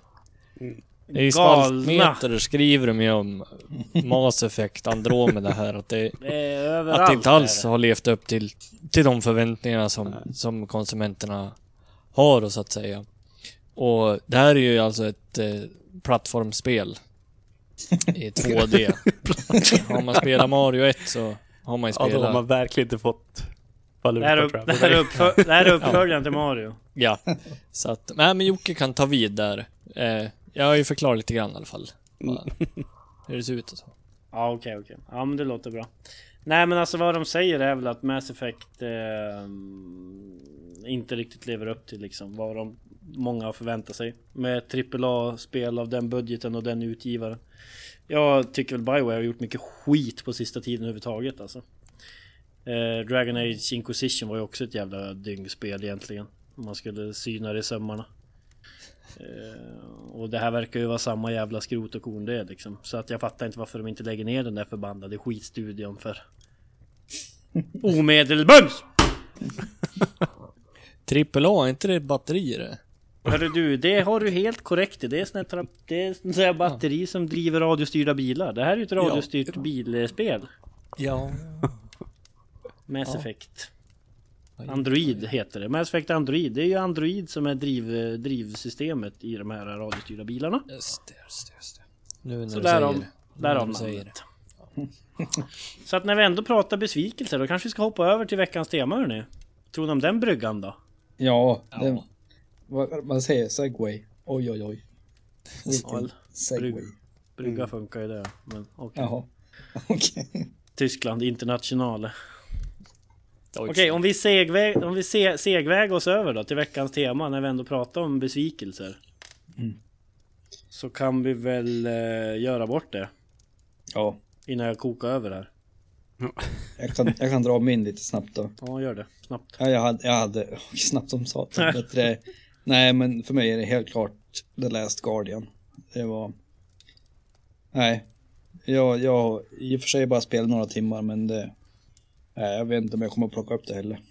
Det är ju spaltmeter skriver de ju om Mass Effect, Andromeda här. Att det, Det att det inte alls har levt upp till, till de förväntningarna som, som konsumenterna har och så att säga. Och det här är ju alltså ett eh, plattformsspel i 2D. har man spelat Mario 1 så har man ju Ja, då har spelat... man verkligen inte fått Det här, valuta är upp, tror jag. det, här är uppfö- det här är uppföljaren till Mario. Ja, så att... Nej men Jocke kan ta vid där. Eh, jag har ju förklarat lite grann i alla fall. Vad- Hur det ser ut och så. Ja okej okej. Ja men det låter bra. Nej men alltså vad de säger är väl att Mass Effect eh, inte riktigt lever upp till liksom vad de många har förväntat sig. Med AAA-spel av den budgeten och den utgivaren. Jag tycker väl Bioware har gjort mycket skit på sista tiden överhuvudtaget alltså. Eh, Dragon Age Inquisition var ju också ett jävla dyngspel egentligen. Om man skulle syna det i sömmarna. Eh, och det här verkar ju vara samma jävla skrot och korn det liksom. Så att jag fattar inte varför de inte lägger ner den där förbannade skitstudion för omedelbums! Trippel A, är inte det batterier det? Hörru du, det har du helt korrekt i. Det är sån här, det är här batteri som driver radiostyrda bilar. Det här är ju ett radiostyrt bilspel. Ja. Mass Ja. Effect. Android heter det. Mass Effect Android. Det är ju Android som är driv, drivsystemet i de här radiostyrda bilarna. Just det, just det, just det. Nu när Så du därav, säger Nu när säger namnet. Så att när vi ändå pratar besvikelser då kanske vi ska hoppa över till veckans tema hörni. Tror ni om den bryggan då? Ja, det, Ja. vad man säger segway. Oj oj oj. Vilken segway. brygg. Brygga funkar ju det. Men okej. Jaha. Okej. Tyskland Internationale. Okej, om vi, segväg, om vi se, segväg oss över då till veckans tema när vi ändå pratar om besvikelser. Mm. Så kan vi väl eh, göra bort det Ja, innan jag kokar över här. jag kan, jag kan dra min lite snabbt då. Ja, gör det snabbt. Ja, jag hade, jag hade snabbt som satan. Bättre. Nej, men för mig är det helt klart The Last Guardian. Det var... Nej. Jag, jag i och för sig bara spelat några timmar, men det... Nej, jag vet inte om jag kommer att plocka upp det heller.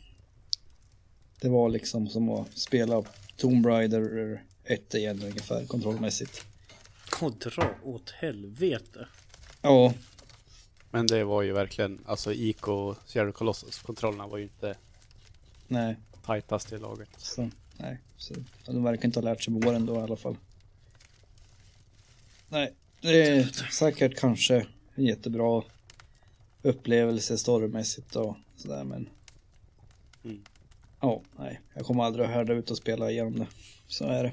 Det var liksom som att spela Tomb Raider 1 igen ungefär, kontrollmässigt. Och dra åt helvete. Ja. Men det var ju verkligen, alltså IK och Shadow Colossus, kontrollerna var ju inte Nej, tajtast i laget. så, nej. Så, de verkar inte ha lärt sig våren då i alla fall. Nej, det är säkert kanske en jättebra upplevelse storymässigt och sådär men. Mm. Ja, nej, jag kommer aldrig att härda ut och spela igenom det. Så är det.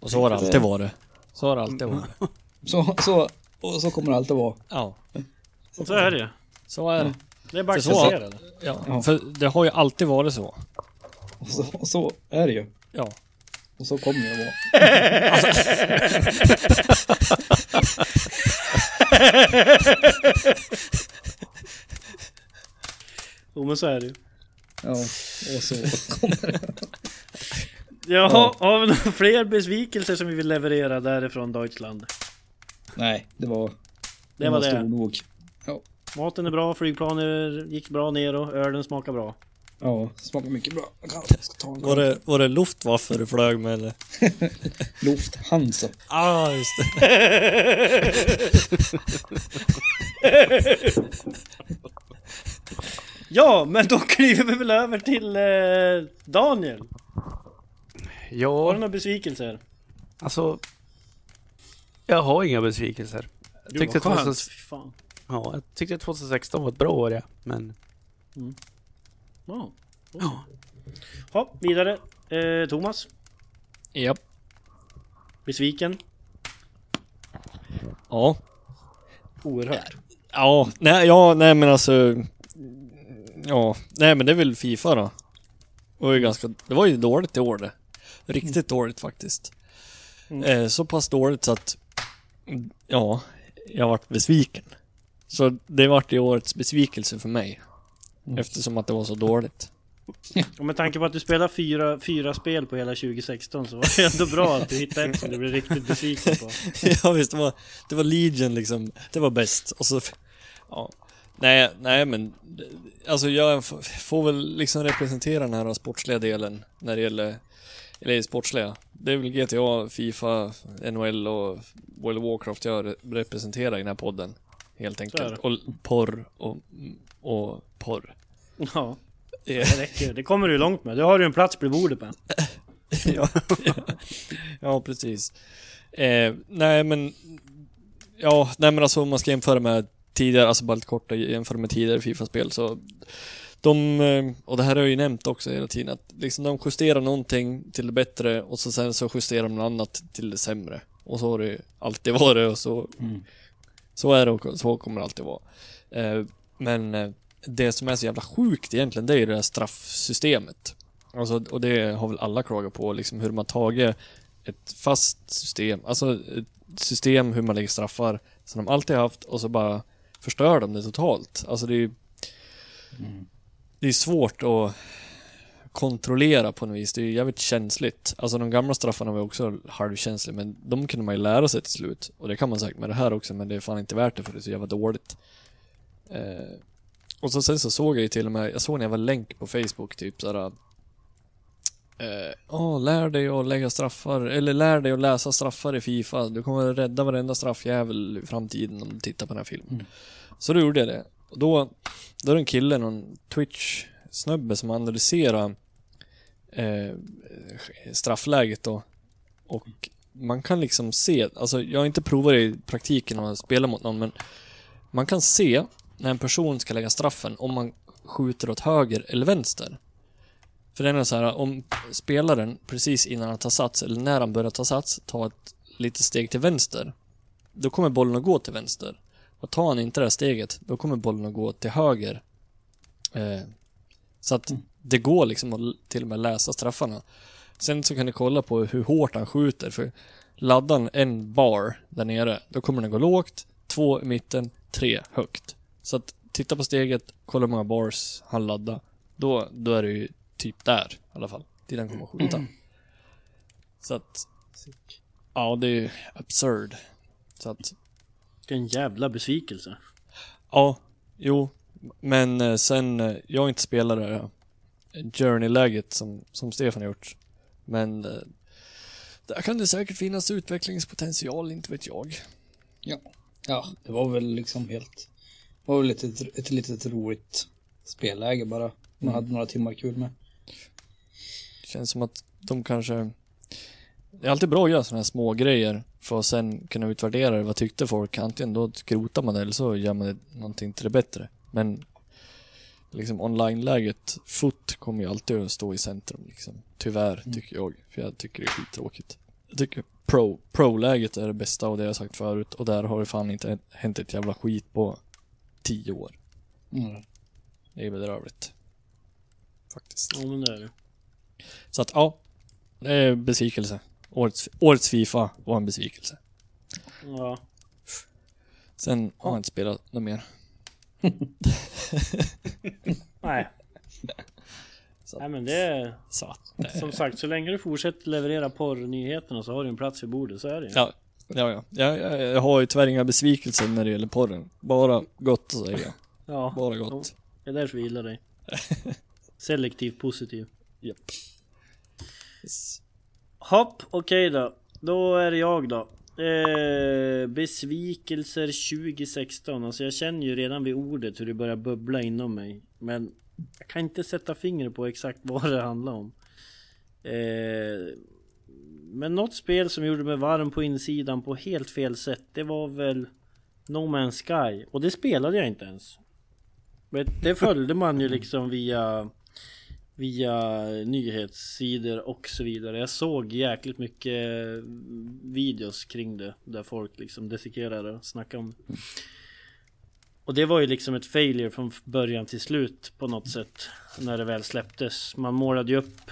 Och så har det alltid varit. Så har det alltid varit. Så, så, och så kommer det alltid vara. Ja, Och så är det ju. så är det. Det är bara att Så- acceptera det. Ja, Ja. för det har ju alltid varit så. Och så, och så är det ju. Ja. Och så kommer det att vara. Jo men så är det ju. Ja, och så kommer det. Jaha, har vi några fler besvikelser som vi vill leverera därifrån Deutschland? Nej, det var, Det var det. nog. Maten är bra, flygplanet gick bra ner och ölen smakar bra. Ja, smakar mycket bra. Jag kan- jag ska ta en Var det, var det Luftwaffe du flög med eller? Lufthansa. Ah, just det. Ja, men då kliver vi väl över till eh, Daniel. Har du Ja, några besvikelser? alltså. Jag har inga besvikelser. Jag tyckte, skönt. 2000, Fy fan. ja, jag tyckte 2016 var ett bra år ja. Men Ja. ja. Ja, vidare. Eh, Thomas, Japp. besviken? Ja. Oerhört. Ja, nej, ja, nej men alltså... Ja, nej men det är väl Fifa då. Det var ju ganska, det var ju dåligt i år det. Riktigt dåligt faktiskt. Mm. Eh, så pass dåligt så att, ja, jag vart besviken. Så det vart ju årets besvikelse för mig. Eftersom att det var så dåligt. Och med tanke på att du spelar fyra, fyra spel på hela 2016 så var det ändå bra att du hittade ett som du blev riktigt besviken på. ja visst, det var, det var Legion liksom. Det var bäst. Och så, ja. Nej, nej men, alltså jag får väl liksom representera den här sportsliga delen när det gäller, eller sportsliga. Det är väl GTA, Fifa, NHL och World of Warcraft jag re- representerar i den här podden. Helt enkelt. Och porr och, och porr. Ja, det räcker. Det kommer du långt med. Du har ju en plats bredvid bordet med. ja, ja, precis. Eh, nej men, ja, nej men alltså om man ska jämföra med tidigare, alltså bara lite kort jämföra med tidigare Fifa-spel så de, eh, och det här har jag ju nämnt också hela tiden, att liksom de justerar någonting till det bättre och så sen så justerar de något annat till det sämre. Och så har det ju alltid varit och så, Mm. så är det och så kommer det alltid vara. Eh, men eh, det som är så jävla sjukt egentligen, det är ju det här straffsystemet. Alltså, och det har väl alla klagat på, liksom hur har tagit ett fast system, alltså ett system hur man lägger straffar som de alltid haft och så bara förstör de det totalt. Alltså det är ju Det är svårt att kontrollera på något vis. Det är ju jävligt känsligt. Alltså de gamla straffarna var också halvkänsliga men de kunde man ju lära sig till slut. Och det kan man säkert med det här också men det är fan inte värt det för det är så jävla dåligt. Eh, och så sen så såg jag ju till och med, jag såg när jag var länk på Facebook typ såhär Eh, åh, lär dig att lägga straffar, eller lär dig att läsa straffar i Fifa. Du kommer rädda varenda straffjävel i framtiden om du tittar på den här filmen. Mm. Så då gjorde jag det. Och då, då är det en kille, någon Twitch-snubbe som analyserar eh, straffläget då. Och man kan liksom se, alltså jag har inte provat det i praktiken när man spelar mot någon, men man kan se när en person ska lägga straffen om man skjuter åt höger eller vänster. För den är så här, om spelaren precis innan han tar sats, eller när han börjar ta sats, tar ett litet steg till vänster, då kommer bollen att gå till vänster. Och tar han inte det här steget, då kommer bollen att gå till höger. Eh, så att det går liksom att till och med läsa straffarna. Sen så kan ni kolla på hur hårt han skjuter, för laddar en bar där nere, då kommer den gå lågt, två i mitten, tre högt. Så att titta på steget, kolla hur många bars han laddar. Då, då är det ju typ där i alla fall. Till den kommer att skjuta. Så att... Ja, det är ju absurd. Så att... Vilken jävla besvikelse. Ja, jo. Men eh, sen, eh, jag har inte spelat det här Journey-läget som, som Stefan har gjort. Men eh, där kan det säkert finnas utvecklingspotential, inte vet jag. Ja. Ja, det var väl liksom helt... Det var väl ett, ett, litet roligt spelläge bara. Man hade några timmar kul med. Det känns som att de kanske... Det är alltid bra att göra sådana här små grejer för att sen kunna utvärdera det. Vad tyckte folk? Antingen då skrotar man det eller så gör man det någonting till det bättre. Men liksom online-läget, foot kommer ju alltid att stå i centrum liksom. Tyvärr, tycker jag. För jag tycker det är skittråkigt. Jag tycker pro, pro-läget är det bästa och det har jag sagt förut. Och där har det fan inte hänt ett jävla skit på tio år. Mm. Det är bedrövligt. Faktiskt. Ja men det är det. Så att ja, det är besvikelse. Årets, årets Fifa var en besvikelse. Ja. Sen har jag inte spelat något mer. Nej. Så. Nej men det är... Så Som sagt, så länge du fortsätter leverera porrnyheterna så har du en plats vid bordet, så är det ju. ja, ja, ja. Jag, jag, jag har ju tyvärr inga besvikelser när det gäller porren. Bara gott att säga. Ja, Bara gott. det är därför vi gillar dig. Selektivt positiv. Japp. Yes. Hopp, okej då. Då är det jag då. Eh, besvikelser 2016. Alltså jag känner ju redan vid ordet hur det börjar bubbla inom mig. Men jag kan inte sätta fingret på exakt vad det handlar om. Eh, men något spel som gjorde mig varm på insidan på helt fel sätt. Det var väl No Man's Sky. Och det spelade jag inte ens. Men det följde man ju liksom via Via nyhetssidor och så vidare. Jag såg jäkligt mycket videos kring det. Där folk liksom dissekerade och snackade om det. Och det var ju liksom ett failure från början till slut på något sätt. När det väl släpptes. Man målade ju upp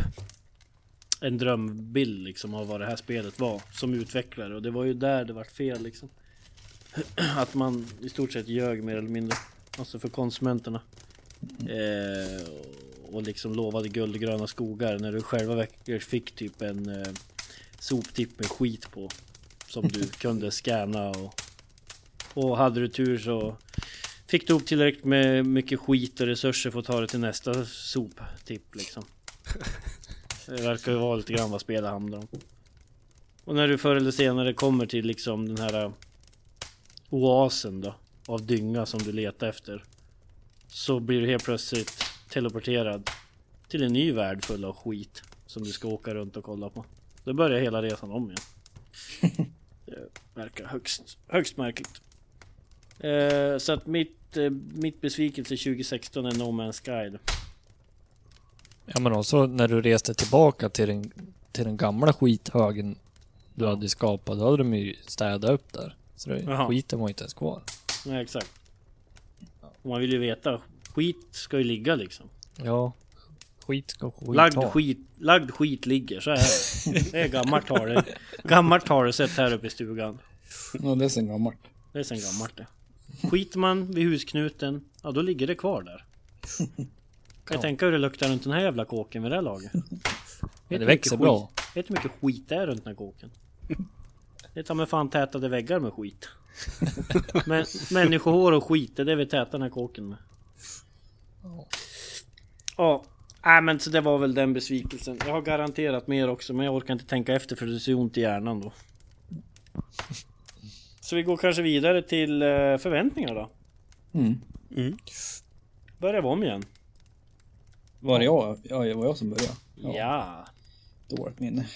en drömbild liksom av vad det här spelet var som utvecklare. Och det var ju där det vart fel liksom. Att man i stort sett ljög mer eller mindre. Alltså för konsumenterna. Eh, och liksom lovade guld och gröna skogar när du själva verkligen fick typ en eh, soptipp med skit på. Som du kunde scanna och, och hade du tur så fick du upp tillräckligt med mycket skit och resurser för att ta det till nästa soptipp liksom. Det verkar ju vara lite grann vad spelet handlar om. Och när du förr eller senare kommer till liksom den här eh, oasen då av dynga som du letar efter. Så blir du helt plötsligt teleporterad till en ny värld full av skit som du ska åka runt och kolla på. Då börjar hela resan om igen. Det verkar högst, högst märkligt. Eh, så att mitt, eh, mitt besvikelse 2016 är No Man's Sky. Ja men också när du reste tillbaka till den, till den gamla skithögen du hade skapat, då hade de ju städat upp där. Så det, Jaha. skiten var inte ens kvar. Nej exakt. Och man vill ju veta. Skit ska ju ligga liksom. Ja. Skit ska skit Lagd ha. skit, lagd skit ligger, så är det. Det är gammalt har det. Gammalt har det sett här uppe i stugan. Ja, det är sen gammalt. Det är sen gammalt det. Skiter man vid husknuten, ja då ligger det kvar där. Kan jag tänka hur det luktar runt den här jävla kåken vid det här laget. Du det hur växer mycket bra. Skit, vet du hur mycket skit det är runt den här kåken? Det tar med fan tätade väggar med skit. Men människohår och skit, det är det vi tätar den här kåken med. Ja, nej men så det var väl den besvikelsen. Jag har garanterat mer också men jag orkar inte tänka efter för det ser ont i hjärnan då. Så vi går kanske vidare till eh, förväntningar då. Mm. Mm. Börjar vi om igen. Var det jag? Ja, det var jag som började. Ja. Dåligt minne.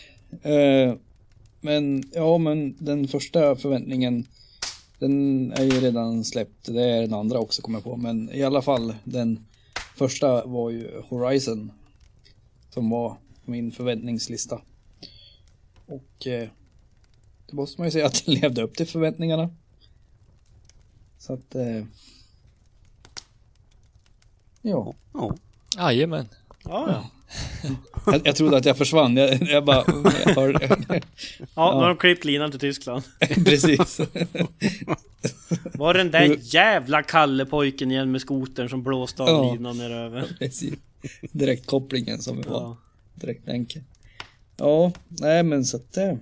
Eh, men ja, men den första förväntningen den är ju redan släppt. Det är den andra också kommer jag på. Men i alla fall den första var ju Horizon. Som var på min förväntningslista. Och eh, det måste man ju säga att den levde upp till förväntningarna. Så att eh, ja, Ja. Jajamän. Ja, ja. jag, jag trodde att jag försvann. Jag, jag bara, jag hörde, Ja, nu har de klippt linan till Tyskland. precis. Var den där jävla Kalle-pojken igen med skotern som blåste av Ja. linan neröver? Precis. Direktkopplingen som vi var. Ja. Direktlänken. Ja, nej men så att det...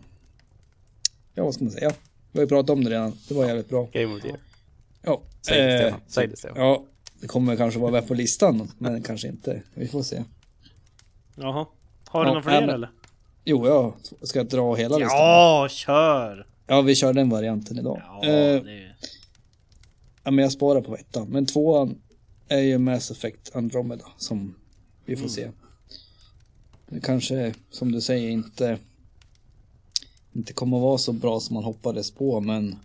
Ja, vad ska man säga? Vi har ju pratat om det redan. Det var jävligt bra. Game of the year. Ja, Säg det eh, Stefan. Säg det Stefan. ja det kommer kanske vara med på listan, men kanske inte. Vi får se. Jaha. Har du Ja, några fler men- eller? Jo, jag ska dra hela listan. Ja, kör! Ja, vi kör den varianten idag. Ja, Eh, det... ja, men jag sparar på ettan. Men tvåan är ju Mass Effect Andromeda som vi får se. Det kanske, som du säger, inte, inte kommer att vara så bra som man hoppades på, men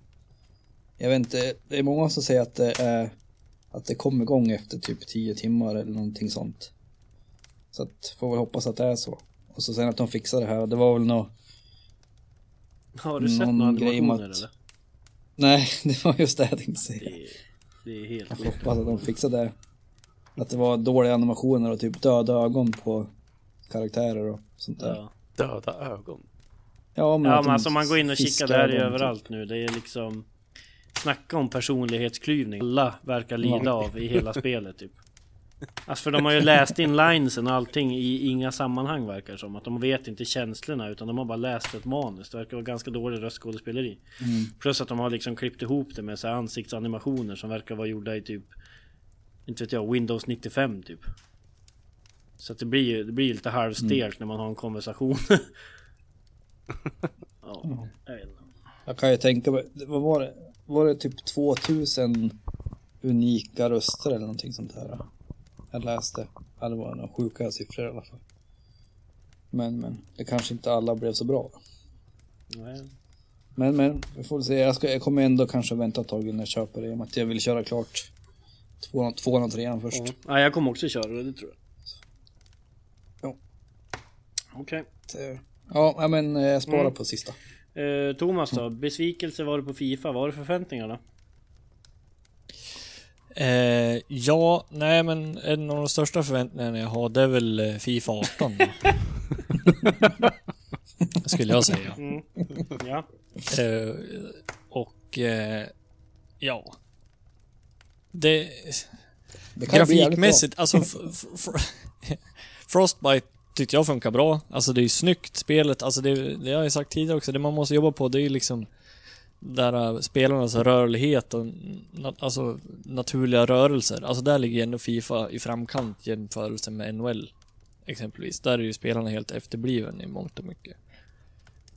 jag vet inte, det är många som säger att det är att det kommer igång efter typ 10 timmar eller någonting sånt. Så att, får väl hoppas att det är så. Och så sen att de fixar det här, det var väl nog Har du sett Någon några animationer att- eller? Nej, det var just det jag tänkte säga. Det är, det är helt Jag hoppas att de fixade det. Att det var dåliga animationer och typ döda ögon på karaktärer och sånt där. Ja. Döda ögon. Ja, men, Ja att men alltså man går in och kikar, det här är ju fiskar dem, överallt nu. Det är liksom... Snacka om personlighetsklyvning. Alla verkar lida av i hela spelet typ. Alltså för de har ju läst in linesen och allting i inga sammanhang verkar det som. Att de vet inte känslorna utan de har bara läst ett manus. Det verkar vara ganska dålig röstskådespeleri. Mm. Plus att de har liksom klippt ihop det med så här ansiktsanimationer som verkar vara gjorda i typ... Inte vet jag, Windows 95 typ. Så att det blir ju det blir lite halvstelt när man har en konversation. ja, jag vet inte. Jag kan ju tänka mig, vad var det? Var det typ 2000 unika röster eller någonting sånt här? Jag läste. Ja, det var några sjuka siffror i alla fall. Men, men, det kanske inte alla blev så bra. Nej. Men, men, vi får se. Jag, ska, jag kommer ändå kanske vänta ett tag innan jag köper det. I och med att jag vill köra klart tvåan, tvåan och trean först. Ja. ja, jag kommer också köra det, det tror jag. Ja. Okej. Så, Ja, men eh, jag sparar Mm. på sista. Eh, Thomas då? Besvikelse var det på Fifa. Vad har du för förväntningar då? Eh, ja, nej men en av de största förväntningarna jag har det är väl eh, Fifa 18 då. Skulle jag säga. Mm. Ja. Eh, och eh, ja. Det... Det Grafikmässigt, alltså Frostbite tyckte jag funkar bra. Alltså det är ju snyggt spelet, alltså det, det har jag sagt tidigare också, det man måste jobba på det är ju liksom där äh, spelarnas rörlighet och na, alltså naturliga rörelser. Alltså där ligger ändå Fifa i framkant jämförelse med NHL exempelvis. Där är ju spelarna helt efterbliven i mångt och mycket.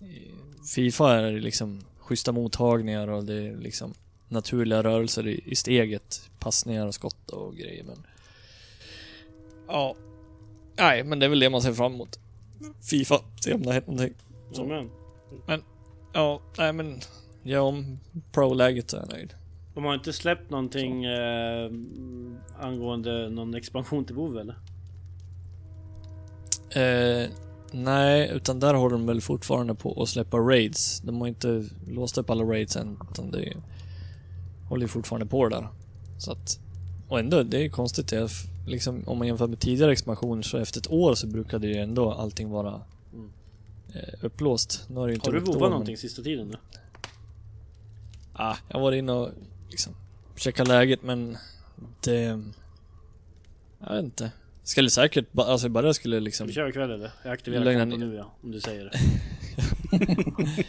I Fifa är det liksom schyssta mottagningar och det är liksom naturliga rörelser i, i steget. Passningar och skott och grejer men... Ja. Nej, men det är väl det man ser fram emot. Fifa, se om det har hänt någonting. Så. Men, Ja, nej men... Ja, om pro-läget så är jag nöjd. de har inte släppt någonting eh, angående någon expansion till WoW eller? Eh, nej, utan där håller de väl fortfarande på att släppa raids. De har inte låst upp alla raids än, utan det håller fortfarande på det där. Så att, och ändå, det är konstigt. F- liksom, om man jämför med tidigare expansion så efter ett år så brukade ju ändå allting vara Mm. eh, upplåst. Nu har det inte Har du WoWat men- någonting sista tiden nu? Ah, jag var inne och liksom checka läget men det... Jag vet inte. Skulle säkert, ba- alltså bara skulle liksom... vi köra ikväll eller? Jag aktiverar Lugna kontot ner. nu ja, om du säger det.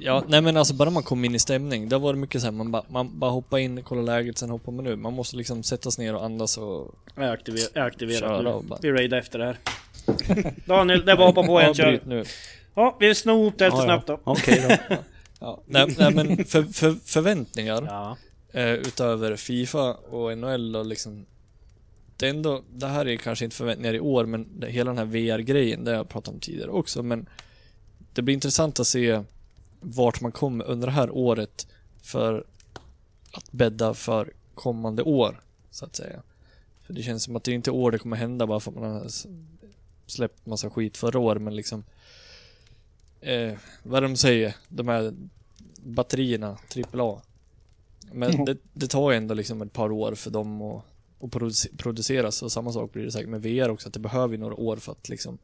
Ja, nej men alltså bara man kom in i stämning. Då var det mycket så här, man bara, man bara hoppar in, kollar läget, sen hoppar man ur. Man måste liksom sätta sig ner och andas och... Jag aktiverar, jag aktiverar nu. bara- Vi raidar efter det här. Daniel, det är bara att hoppa på igen, Ja, kör. bryt nu. Ja, vi snor ihop det lite Ja, ja. snabbt då. Okej då. Ja. Nej, nej men för, för, förväntningar Ja. eh, utöver Fifa och NHL och liksom... Det är ändå, det här är kanske inte förväntningar i år, men det, hela den här VR-grejen, det har jag pratat om tidigare också, men det blir intressant att se vart man kommer under det här året för att bädda för kommande år, så att säga. För det känns som att det inte är år det kommer hända bara för att man har släppt massa skit förra året, men liksom eh, vad de säger, de här batterierna, AAA. Men Mhm. det, det tar ju ändå liksom ett par år för dem att, produce- produceras och samma sak blir det säkert med VR också, att det behöver ju några år för att liksom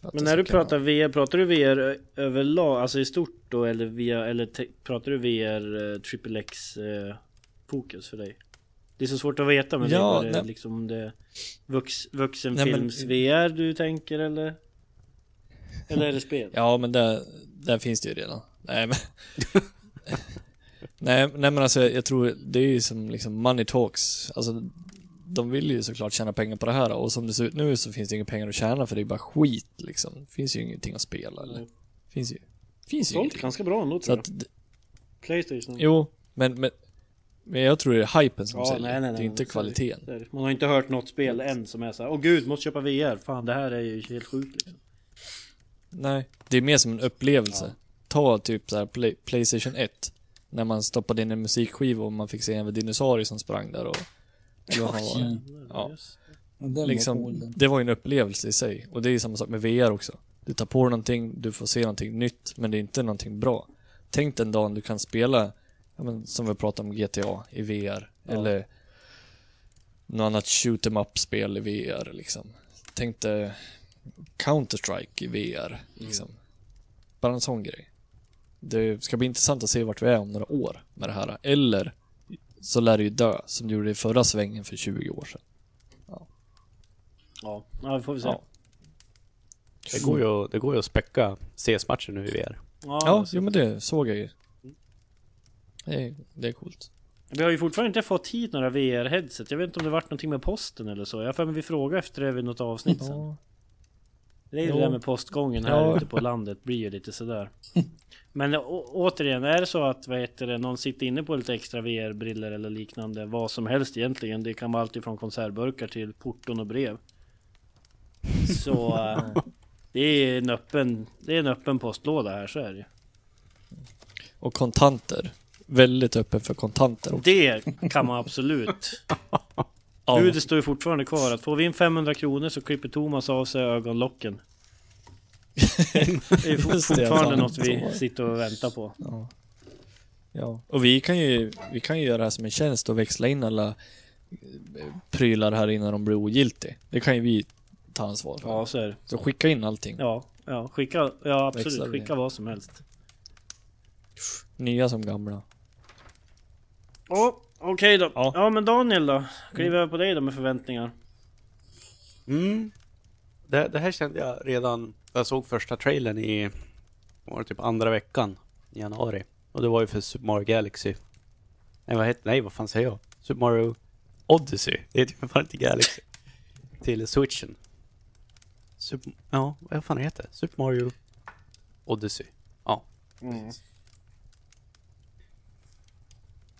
att Men det när du pratar VR, pratar du VR ö- överlag, alltså i stort då eller via, eller te- pratar du VR eh, triple X eh, fokus för dig? Det är så svårt att veta men Ja, det är nej. liksom om det vux, vuxenfilms Nej, men- VR du tänker eller? Eller är det spel? Ja men där, där finns det ju redan. Nej men nej, nej men alltså jag tror det är ju som liksom money talks. Alltså de vill ju såklart tjäna pengar på det här och som det ser ut nu så finns det inga pengar att tjäna för det är bara skit liksom. Det finns ju ingenting att spela eller. Mm. Finns ju. Finns ju Sålt ingenting. ganska bra ändå tror att, jag. Playstation. jo, men, men Men jag tror det är hypen som Ja, säljer. nej, nej, det är inte kvaliteten. Så är det. Man har inte hört något spel än som är så här, åh gud, måste köpa VR. Fan, det här är ju helt sjukt liksom. Nej, det är mer som en upplevelse. Ta typ så här Play, Playstation 1. När man stoppade in en musikskiva och man fick se en dinosaurie som sprang där och... Fan var det? Mm. Ja. Ja, var Liksom, den. det var ju en upplevelse i sig. Och det är samma sak med VR också. Du tar på dig någonting, du får se någonting nytt, men det är inte någonting bra. Tänk den dagen du kan spela, ja, men, som vi pratade om GTA i VR. Eller något annat shoot em up-spel i VR liksom. Tänk dig Counter-Strike i VR liksom. Bara en sån grej. Det ska bli intressant att se vart vi är om några år med det här. Eller så lär det ju dö, som det gjorde i förra svängen för 20 år sedan. Ja, ja det får vi se. Ja. Det går ju, det går ju att späcka CS-matcher nu i VR. Ja, jo men det såg jag ju. Det är, det är coolt. Vi har ju fortfarande inte fått hit några VR-headset. Jag vet inte om det varit någonting med posten eller så. Jag har för mig vi frågade efter det vid något avsnitt sen. Det är ju det där med postgången här Ja. ute på landet blir ju lite sådär. Men å- återigen, är det så att vad heter det, någon sitter inne på lite extra VR-briller eller liknande, vad som helst egentligen. Det kan vara allt ifrån konservburkar till porton och brev. Så eh, det är en öppen, det är en öppen postlåda här, så är det. Och kontanter. Väldigt öppen för kontanter också. Det kan man absolut. Ja. Budet står ju fortfarande kvar att får vi in 500 kronor så klipper Thomas av sig ögonlocken. Det är fort- fortfarande något vi sitter och väntar på. Ja. ja. Och vi kan ju, vi kan ju göra det här som en tjänst och växla in alla eh, prylar här innan de blir ogiltiga. Det kan ju vi ta ansvar för. Ja, så är det. Så skicka in allting. Ja, ja, skicka, ja absolut, vi skicka vad som helst. Nya som gamla. Ja, okej då. Ja. Ja. men Daniel då? Kliver över på dig då med förväntningar. Mm. Det, det här kände jag redan, jag såg första trailern i, var det typ andra veckan i januari. Och det var ju för Super Mario Galaxy. Nej vad heter, nej vad fan säger jag? Super Mario Odyssey. Det heter ju fan inte Galaxy. Till switchen. Super, ja, vad fan det heter? Super Mario Odyssey. Ja.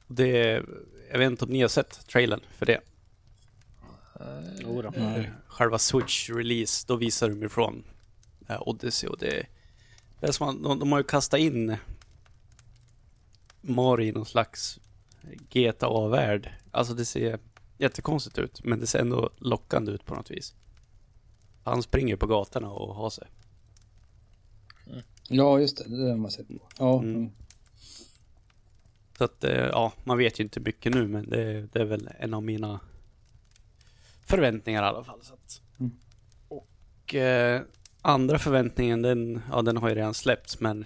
Det, jag vet inte om ni har sett trailern för det. Jo då. själva Switch release, då visar de ifrån eh, Odyssey och det, det är som att de, de har ju kastat in Mario i någon slags GTA-värld. Alltså det ser jättekonstigt ut, men det ser ändå lockande ut på något vis. Han springer på gatorna och har sig. Ja, just det. Det har man sett. Ja, Mm. Så att, eh, ja, man vet ju inte mycket nu, men det, det är väl en av mina förväntningar i alla fall. Så att. Mm. Och eh, andra förväntningen, den, ja, den har ju redan släppts, men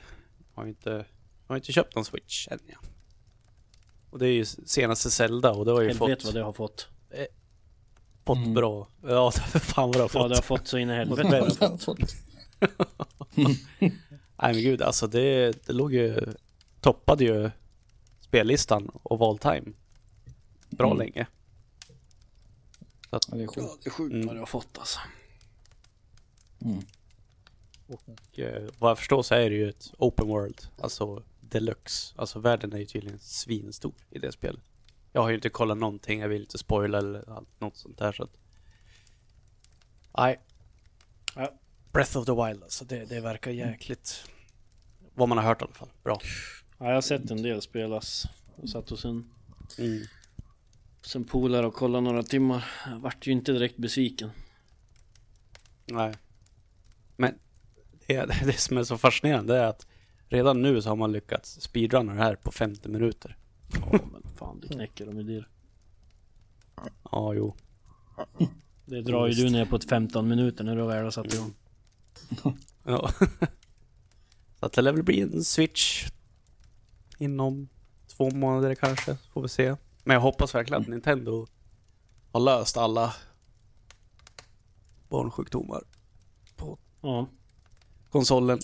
har ju inte, har inte köpt någon Switch än. Ja. Och det är ju senaste Zelda och det har ju Helvete fått, vad det har fått. fått Mm. bra. Ja, fan vad det har Ja, fått. det har fått så in i helvete. vad det har fått. Nej men gud, alltså det, det låg ju, toppade ju spellistan of all time. Bra Mm. länge. ja, det är sjukt. Det är sjukt Mm. vad det har fått alltså. Mm. Och eh, vad jag förstår så är det ju ett open world, alltså deluxe. Alltså världen är ju tydligen svinstor i det spelet. Jag har ju inte kollat någonting, jag vill inte spoila eller allt, något sånt där så att... Nej. Ja. Breath of the Wild alltså, det, det verkar jäkligt... Vad man har hört i alla fall. Bra. Ja, jag har sett en del spelas. Och satt hos en, Mm. hos en polare och kollade några timmar. Jag vart ju inte direkt besviken. Nej. Men det, det som är så fascinerande är att redan nu så har man lyckats speedrunna det här på 50 minuter. Ja, men fan du knäcker dem i det. Ja, jo. Det drar ju du ner på ett 15 minuter när du väl har satt igång. Ja. så att det lär väl bli en switch inom två månader kanske, får vi se. Men jag hoppas verkligen att Nintendo har löst alla barnsjukdomar på Ja. konsolen.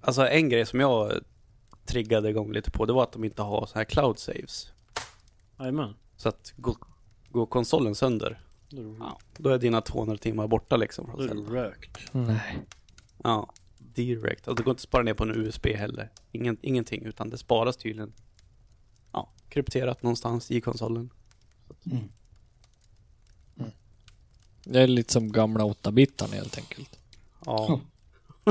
Alltså en grej som jag triggade igång lite på, det var att de inte har så här cloud saves. Jajamän. Så att går, går konsolen sönder, Då är ja, då är dina 200 timmar borta liksom. då Från är du Zelda. rökt. Nej. Ja, direkt. Och det går inte att spara ner på en USB heller. Ingen, ingenting, utan det sparas tydligen ja, krypterat någonstans i konsolen. Det är lite som gamla 8-bitarna helt enkelt. Ja.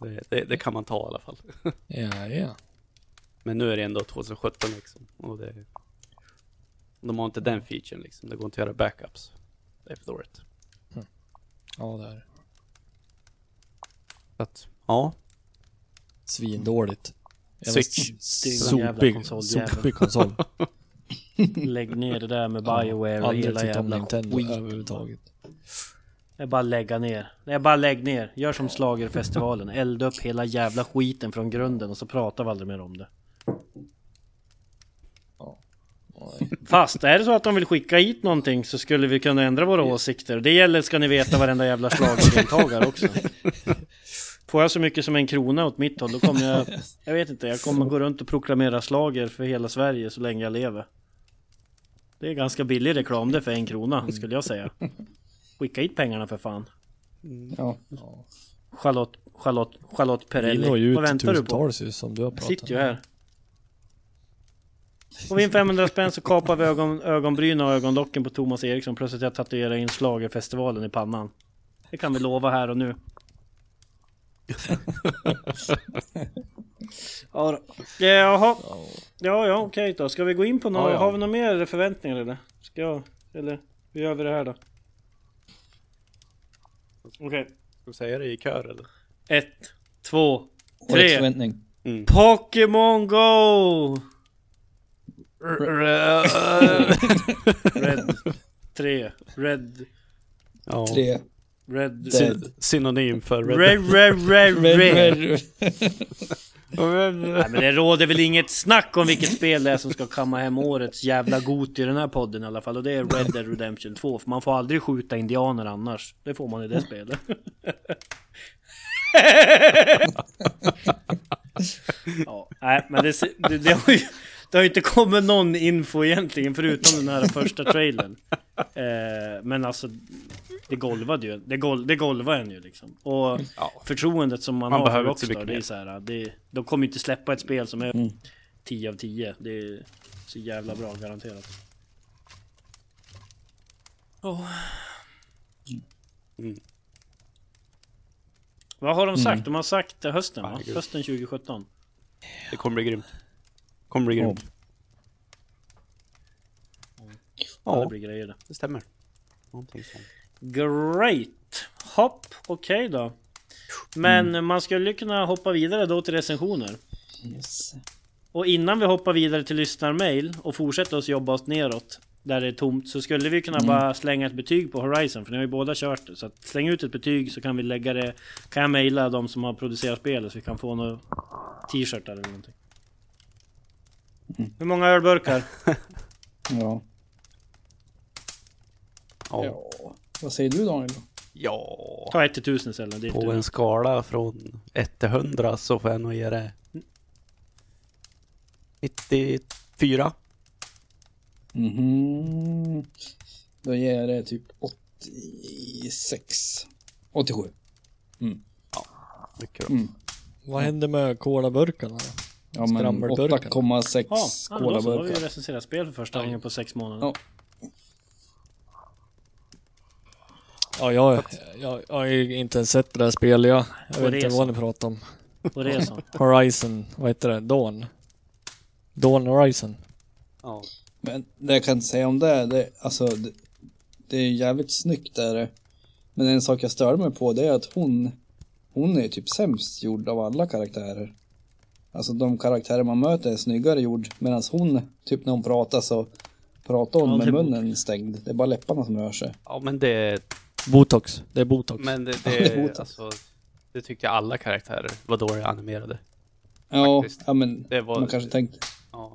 det, det, det kan man ta i alla fall. Ja, ja. Men nu är det ändå 2017 liksom. Och det, de har inte den featuren liksom. Det går inte att göra backups. Det är för dåligt. Ja, det är Så att, ja. svindåligt. Jävla Switch. s- Det är en jävla Sopig, konsoljävel. sopig konsol. Lägg ner det där med Bioware och hela jävla Nintendo skit. överhuvudtaget. Det är bara lägga ner. Det är bara lägg ner. Gör som Schlagerfestivalen. Elda upp hela jävla skiten från grunden och så pratar vi aldrig mer om det. Fast är det så att de vill skicka hit någonting så skulle vi kunna ändra våra åsikter. Det gäller, ska ni veta, varenda jävla schlagerdeltagare också. Får jag så mycket som en krona åt mitt håll, då kommer jag... Jag vet inte, jag kommer gå runt och proklamera slager för hela Sverige så länge jag lever. Det är ganska billig reklam det för en krona, skulle jag säga. Skicka hit pengarna för fan. Ja. Charlotte, Charlotte, Charlotte Perrelli. Vad väntar du på? som du har Jag pratat sitter ju här. Får vi in 500 spänn så kapar vi ögon, ögonbrynen och ögonlocken på Thomas Eriksson att jag tatuerar in schlagerfestivalen i pannan. Det kan vi lova här och nu. Ja, då. Jaha. Ja, ja, okej då. Ska vi gå in på något? Ja, ja. Har vi några mer förväntningar eller? Ska jag? Eller hur gör vi det här då? Okej. Ska vi säga det i kör eller? Ett, två, Årets tre. förväntning. Pokémon Go! Red 3 Red Ja. Tre. Red Dead. Synonym för Red, Red Red Red Red, Red red. Nej men det råder väl inget snack om vilket spel det är som ska kamma hem årets jävla got i den här podden i alla fall Och det är Red Dead Redemption 2 För man får aldrig skjuta indianer annars Det får man i det spelet Ja, nej men det, det, det har ju det har ju inte kommit någon info egentligen förutom den här första trailern. Eh, men alltså, det golvade ju. Det, gol, det golvade en ju liksom. Och Ja. förtroendet som man, Man har för behöver Rockstar, det är så här, det, de kommer ju inte släppa ett spel som är Mm. 10 av 10. Det är så jävla bra garanterat. Oh. Mm. Vad har de sagt? Mm. De har sagt hösten va? Herregud. Hösten 2017. Det kommer bli grymt. Kommer bli grymt. Ja. Det Ja, blir grejer det. det stämmer. Någonting sånt. Great! Hopp, okej då. Men man skulle kunna hoppa vidare då till recensioner. Yes. Och innan vi hoppar vidare till lyssnarmail och fortsätter oss jobba oss neråt där det är tomt så skulle vi kunna bara slänga ett betyg på Horizon för ni har ju båda kört det. Så att släng ut ett betyg så kan vi lägga det Kan jag mejla de som har producerat spelet så vi kan få några t-shirtar eller någonting. Hur många ölburkar? Ja. Ja. ja. Vad säger du Daniel? då? ja. Ta ett till tusen istället. Det är På inte en skala från 1 till 100 så får jag nog ge det 94. Mhm. Då ger jag det typ 86. 87. Mycket bra. Mm. Vad händer med colaburkarna då? Ja men Skrammelburkar. 8,6 Ja, ja men då så. Då har vi ju colaburkar. recenserat spel för första gången på sex månader. Ja. Ja, jag, jag, jag har ju inte ens sett det där spelet jag. Jag vet inte vad ni pratar om. På resan. Horizon, vad heter det? Dawn? Dawn Horizon? Ja. Men det jag kan säga om det, det alltså det, det är jävligt snyggt är det. Men en sak jag störde mig på det är att hon, hon är typ sämst gjord av alla karaktärer. Alltså de karaktärer man möter är snyggare gjord medan hon, typ när hon pratar så pratar hon Ja, med det- munnen stängd. Det är bara läpparna som rör sig. ja, men det, Botox. Det är botox. men det, det är det, botox. alltså, det tyckte jag alla karaktärer var dåligt animerade. Ja, Faktiskt. ja men Det var, man kanske tänkte, ja.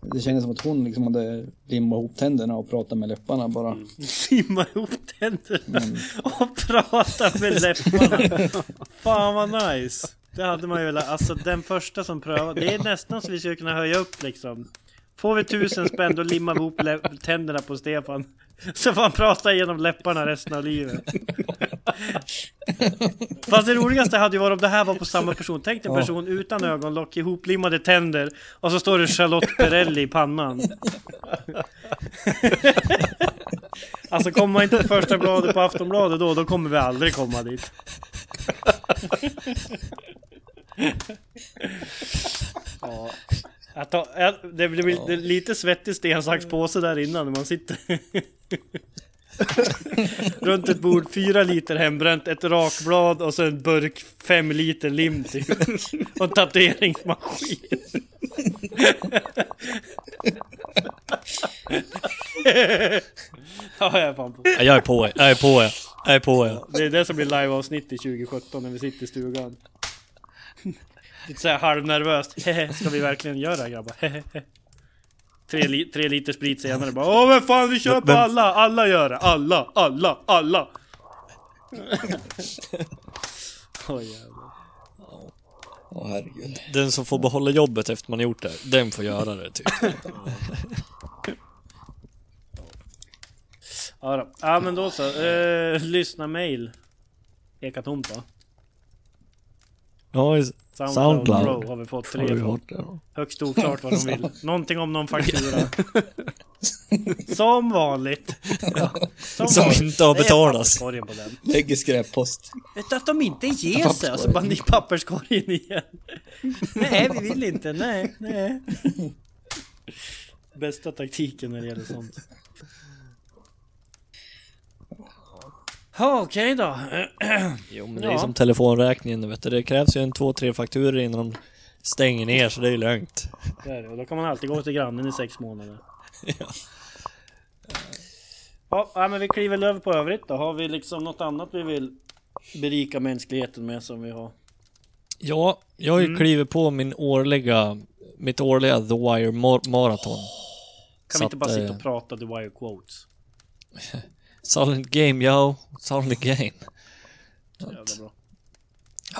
det kändes som att hon liksom hade limmat ihop tänderna och pratat med läpparna bara. Mm. Simma ihop tänderna Mm. och prata med läpparna. Fan vad nice. Det hade man ju velat, alltså den första som prövade. Det är nästan så vi skulle kunna höja upp liksom Får vi tusen spänn då limmar vi ihop tänderna på Stefan. Så får han prata genom läpparna resten av livet. Fast det roligaste hade ju varit om det här var på samma person. Tänk en Ja. person utan ögonlock, ihoplimmade tänder och så står det Charlotte Perrelli i pannan. Alltså kommer man inte på första bladet på Aftonbladet då, då kommer vi aldrig komma dit. Ja. Tar, jag, det blir blir lite svettig sten, sax, påse där innan när man sitter Runt ett bord, fyra liter hembränt, ett rakblad och så en burk fem liter lim typ. Och en tatueringsmaskin. ja, jag är fan på. Ja, Jag är på, jag är på, jag. jag är på. Jag. Det är det som blir liveavsnitt i 2017 när vi sitter i stugan. Lite såhär halvnervöst. Ska vi verkligen göra det här, grabbar? Tre, li tre liter sprit senare bara Åh men fan vi kör på Vem- alla! Alla gör det! Alla! Alla! Alla! Oj jävlar. Åh herregud. Den som får behålla jobbet efter man har gjort det, den får göra det typ. Ja, då. ja men då så. Eh, lyssna mail. Eka tomt va? Ja, just- Soundcloud, Soundcloud. Pro har vi fått tre från. Högst oklart vad de vill. Någonting om någon faktura. Som vanligt. Som, Som vanligt. inte har betalats. Lägger skräppost. Vet du att de inte ger sig? Och så bara i papperskorgen igen. nej, vi vill inte. Nej, nej. Bästa taktiken när det gäller sånt. Ja, okej då. Jo men det är Ja. som telefonräkningen vet du. Det krävs ju en två, tre fakturer innan de stänger ner så det är ju lugnt. Det är det. Och då kan man alltid gå till grannen i sex månader. Ja. Ja, men vi kliver över på övrigt då. Har vi liksom något annat vi vill berika mänskligheten med som vi har? Ja, jag har ju Mm. klivit på min årliga, mitt årliga The Wire Mar- Marathon. Kan Så vi inte bara att, sitta eh, och prata The Wire Quotes? Silent Game, yo. Silent Game. Så jävla bra.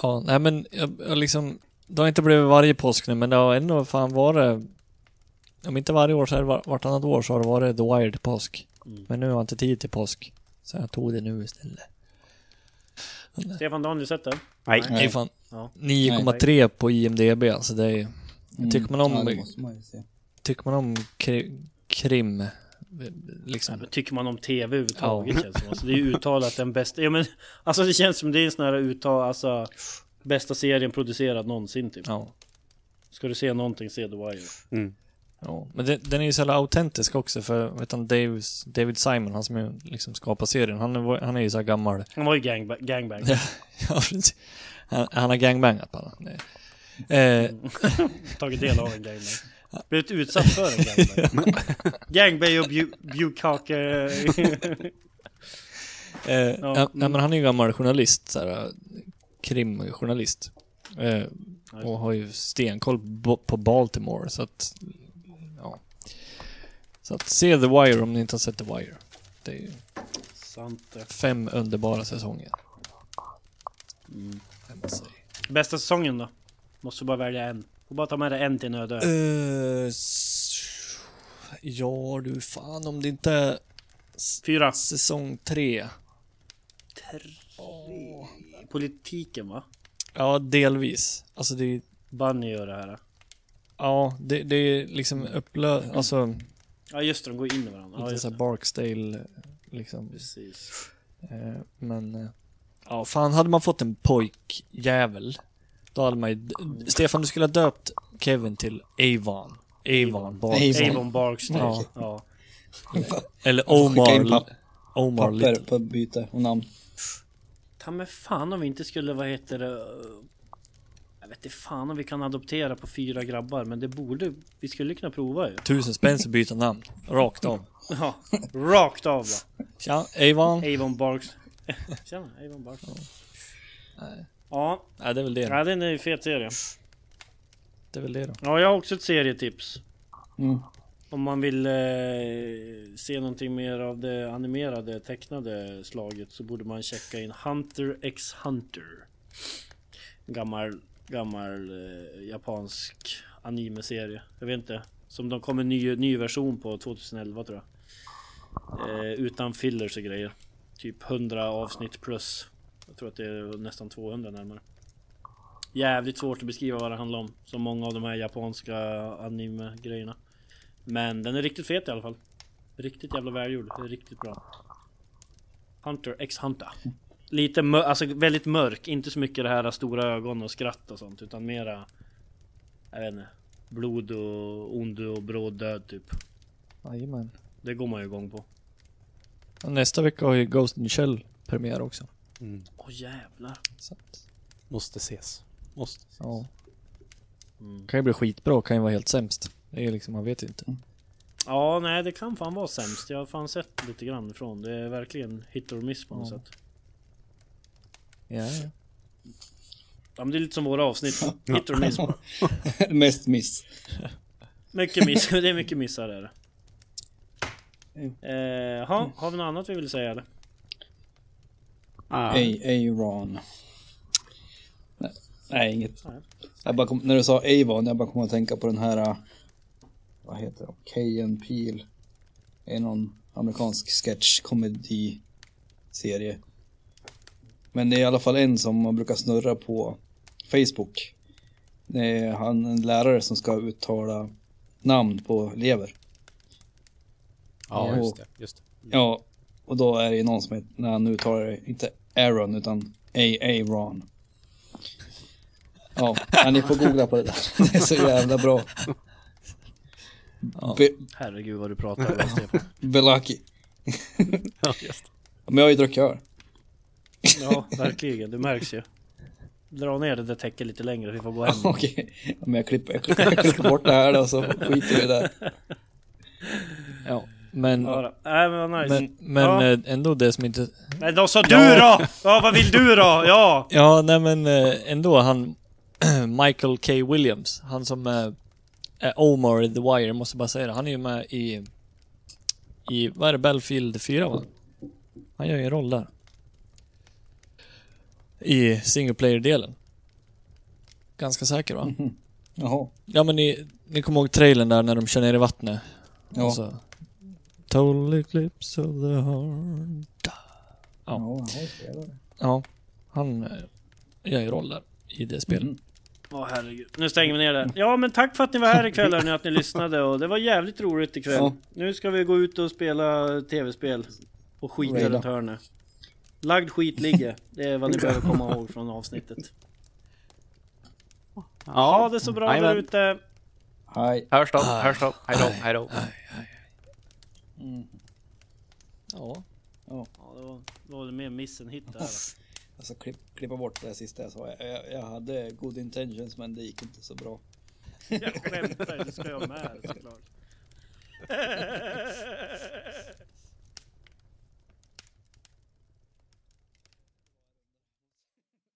Ja, nej men jag, jag liksom, det har inte blivit varje påsk nu men det har ändå fan varit, om inte varje år så är det var, vartannat år så har det varit The Wire till påsk. Mm. Men nu har jag inte tid till påsk. Så jag tog det nu istället. Stefan, du har aldrig sett den? Nej. Fan Ja. 9,3 på IMDB alltså det är, tycker man om, Mm. Ja, man ju tycker man om kri, krim, Nej, liksom. men tycker man om TV överhuvudtaget känns det som. Alltså, det är ju uttalat den bästa. Ja men alltså det känns som det är en sån här uttal, alltså bästa serien producerad någonsin typ. Ja. Ska du se någonting, se The Wire. Mm. Ja, men det, den är ju så jävla autentisk också för, vet han, Davis, David Simon, han som ju liksom skapar serien, han är, han är ju så gammal. Han var ju gangbang. gangbang. Ja, precis. Han, han har gangbangat bara. Eh, Tagit del av en gangbang. Blivit utsatt för en gangbang. och bukake. eh, ja, nej, men han är ju gammal journalist, så här, krimjournalist. Eh, och har ju stenkoll på, Baltimore, så att... Ja. Så att se The Wire om ni inte har sett The Wire. Det är ju Sant fem underbara säsonger. Mm. Bästa säsongen då? Måste bara välja en. Får bara ta med dig en till en öde ö. Eh, ja du, fan om det inte är Fyra. säsong tre. Politiken va? Ja, delvis. Alltså det är, Bunny gör det här. ja, det, det är liksom upplö... Alltså, Ja just det, de går in i varandra. Ja, lite just såhär. Barksdale, liksom. Precis. Eh, men, eh, ja, fan hade man fått en pojkjävel, då hade man ju... Stefan, du skulle ha döpt Kevin till Avon. Avon Barksdale. Avon. Barksdale. Ja. Ja. Eller Omar... Omar Papper Little. på byte och namn. Ta med fan om vi inte skulle, vad heter det? Jag vet inte fan om vi kan adoptera på fyra grabbar, men det borde vi skulle kunna prova ju. Tusen spänn för byta namn. Rakt av. Ja, rakt av va. Tja, Avon. Avon Barks. Tjena, Avon Barks. Ja, Nej, det är väl det. ja, den är ju fet serie. Det är väl det då. Ja, jag har också ett serietips. Mm. Om man vill eh, se någonting mer av det animerade tecknade slaget så borde man checka in Hunter x Hunter. Gammal, gammal eh, japansk anime-serie. Jag vet inte. Som de kom en ny, ny version på 2011 tror jag. Eh, utan fillers och grejer. Typ 100 avsnitt plus. Jag tror att det är nästan 200 närmare. Jävligt svårt att beskriva vad det handlar om. Som många av de här japanska anime-grejerna. Men den är riktigt fet i alla fall. Riktigt jävla välgjord. Det är riktigt bra. Hunter x Hunter. Lite mör- alltså väldigt mörk. Inte så mycket det här stora ögon och skratt och sånt. Utan mera... Jag vet inte. Blod och ond och bråd död typ. Jajamän. Det går man ju igång på. Nästa vecka har ju Ghost in Shell premiär också. Mm. Åh jävlar. Så att, Måste ses. Måste ses. ja. Mm. Kan ju bli skitbra, kan ju vara helt sämst. Det är liksom, man vet ju inte. Ja, nej det kan fan vara sämst. Jag har fan sett lite grann ifrån. Det är verkligen hit or miss på något Ja. sätt. Ja, ja. Ja men det är lite som våra avsnitt. Hit or miss. Mest miss. Mycket miss. Det är mycket missar är det. Jo. Eh, ha, har vi något annat vi vill säga eller? Ah, A-Ron. Nej, nej, inget. Nej. Jag bara kom, när du sa Avon, jag bara kom att tänka på den här, äh, vad heter det, K.N. Peel. Det är någon amerikansk sketch komedi serie. Men det är i alla fall en som man brukar snurra på Facebook. Det är han, en lärare som ska uttala namn på elever. ja, just det. Just det. Ja, och då är det någon som heter, när han uttalar det, inte Aaron utan A.A.Ron. Ja, ja, ni får googla på det där. Det är så jävla bra. Ja. Be, Herregud vad du pratar om Stefan. Belaki. Ja, just. Men jag har ju druckit öl. Ja, verkligen. Det märks ju. Dra ner det där täcket lite längre, vi får gå hem. Okej, Ja, men jag klipper, jag klipper, jag klipper bort det här då så skiter vi i det. ja. Men, Ja. Nej men vad nice. men, men Ja. eh, ändå det som inte... Nej då sa du då! Ja vad vill du då? Ja! Ja, nej men eh, ändå han... Michael K. Williams, han som är, är Omar i The Wire, jag måste bara säga det. Han är ju med i... I, vad är det, Battlefield 4 va? Han gör ju en roll där. I single player-delen. Ganska säker va? Jaha, Ja men ni, ni kommer ihåg trailern där när de kör ner i vattnet? ja. Och så, Total eclipse of the heart. Ja, Ja. Ja, han eh, gör ju roll där i det spelet. Mm. Åh herregud. Nu stänger vi ner det. Ja men tack för att ni var här ikväll hörni, att ni lyssnade och det var jävligt roligt ikväll. Ja. Nu ska vi gå ut och spela tv-spel. Och skita runt hörnet. Lagd skit ligger. Det är vad ni behöver komma ihåg från avsnittet. Ha det så bra där ute. Hej. Hörs då, hörs då. Hej då, hej då. Mm. Ja. Ja, det var, det var mer miss än hit där. Alltså klipp, klippa bort det sista jag sa. Jag, jag, jag hade good intentions men det gick inte så bra. Jag skämtar, det ska jag med såklart.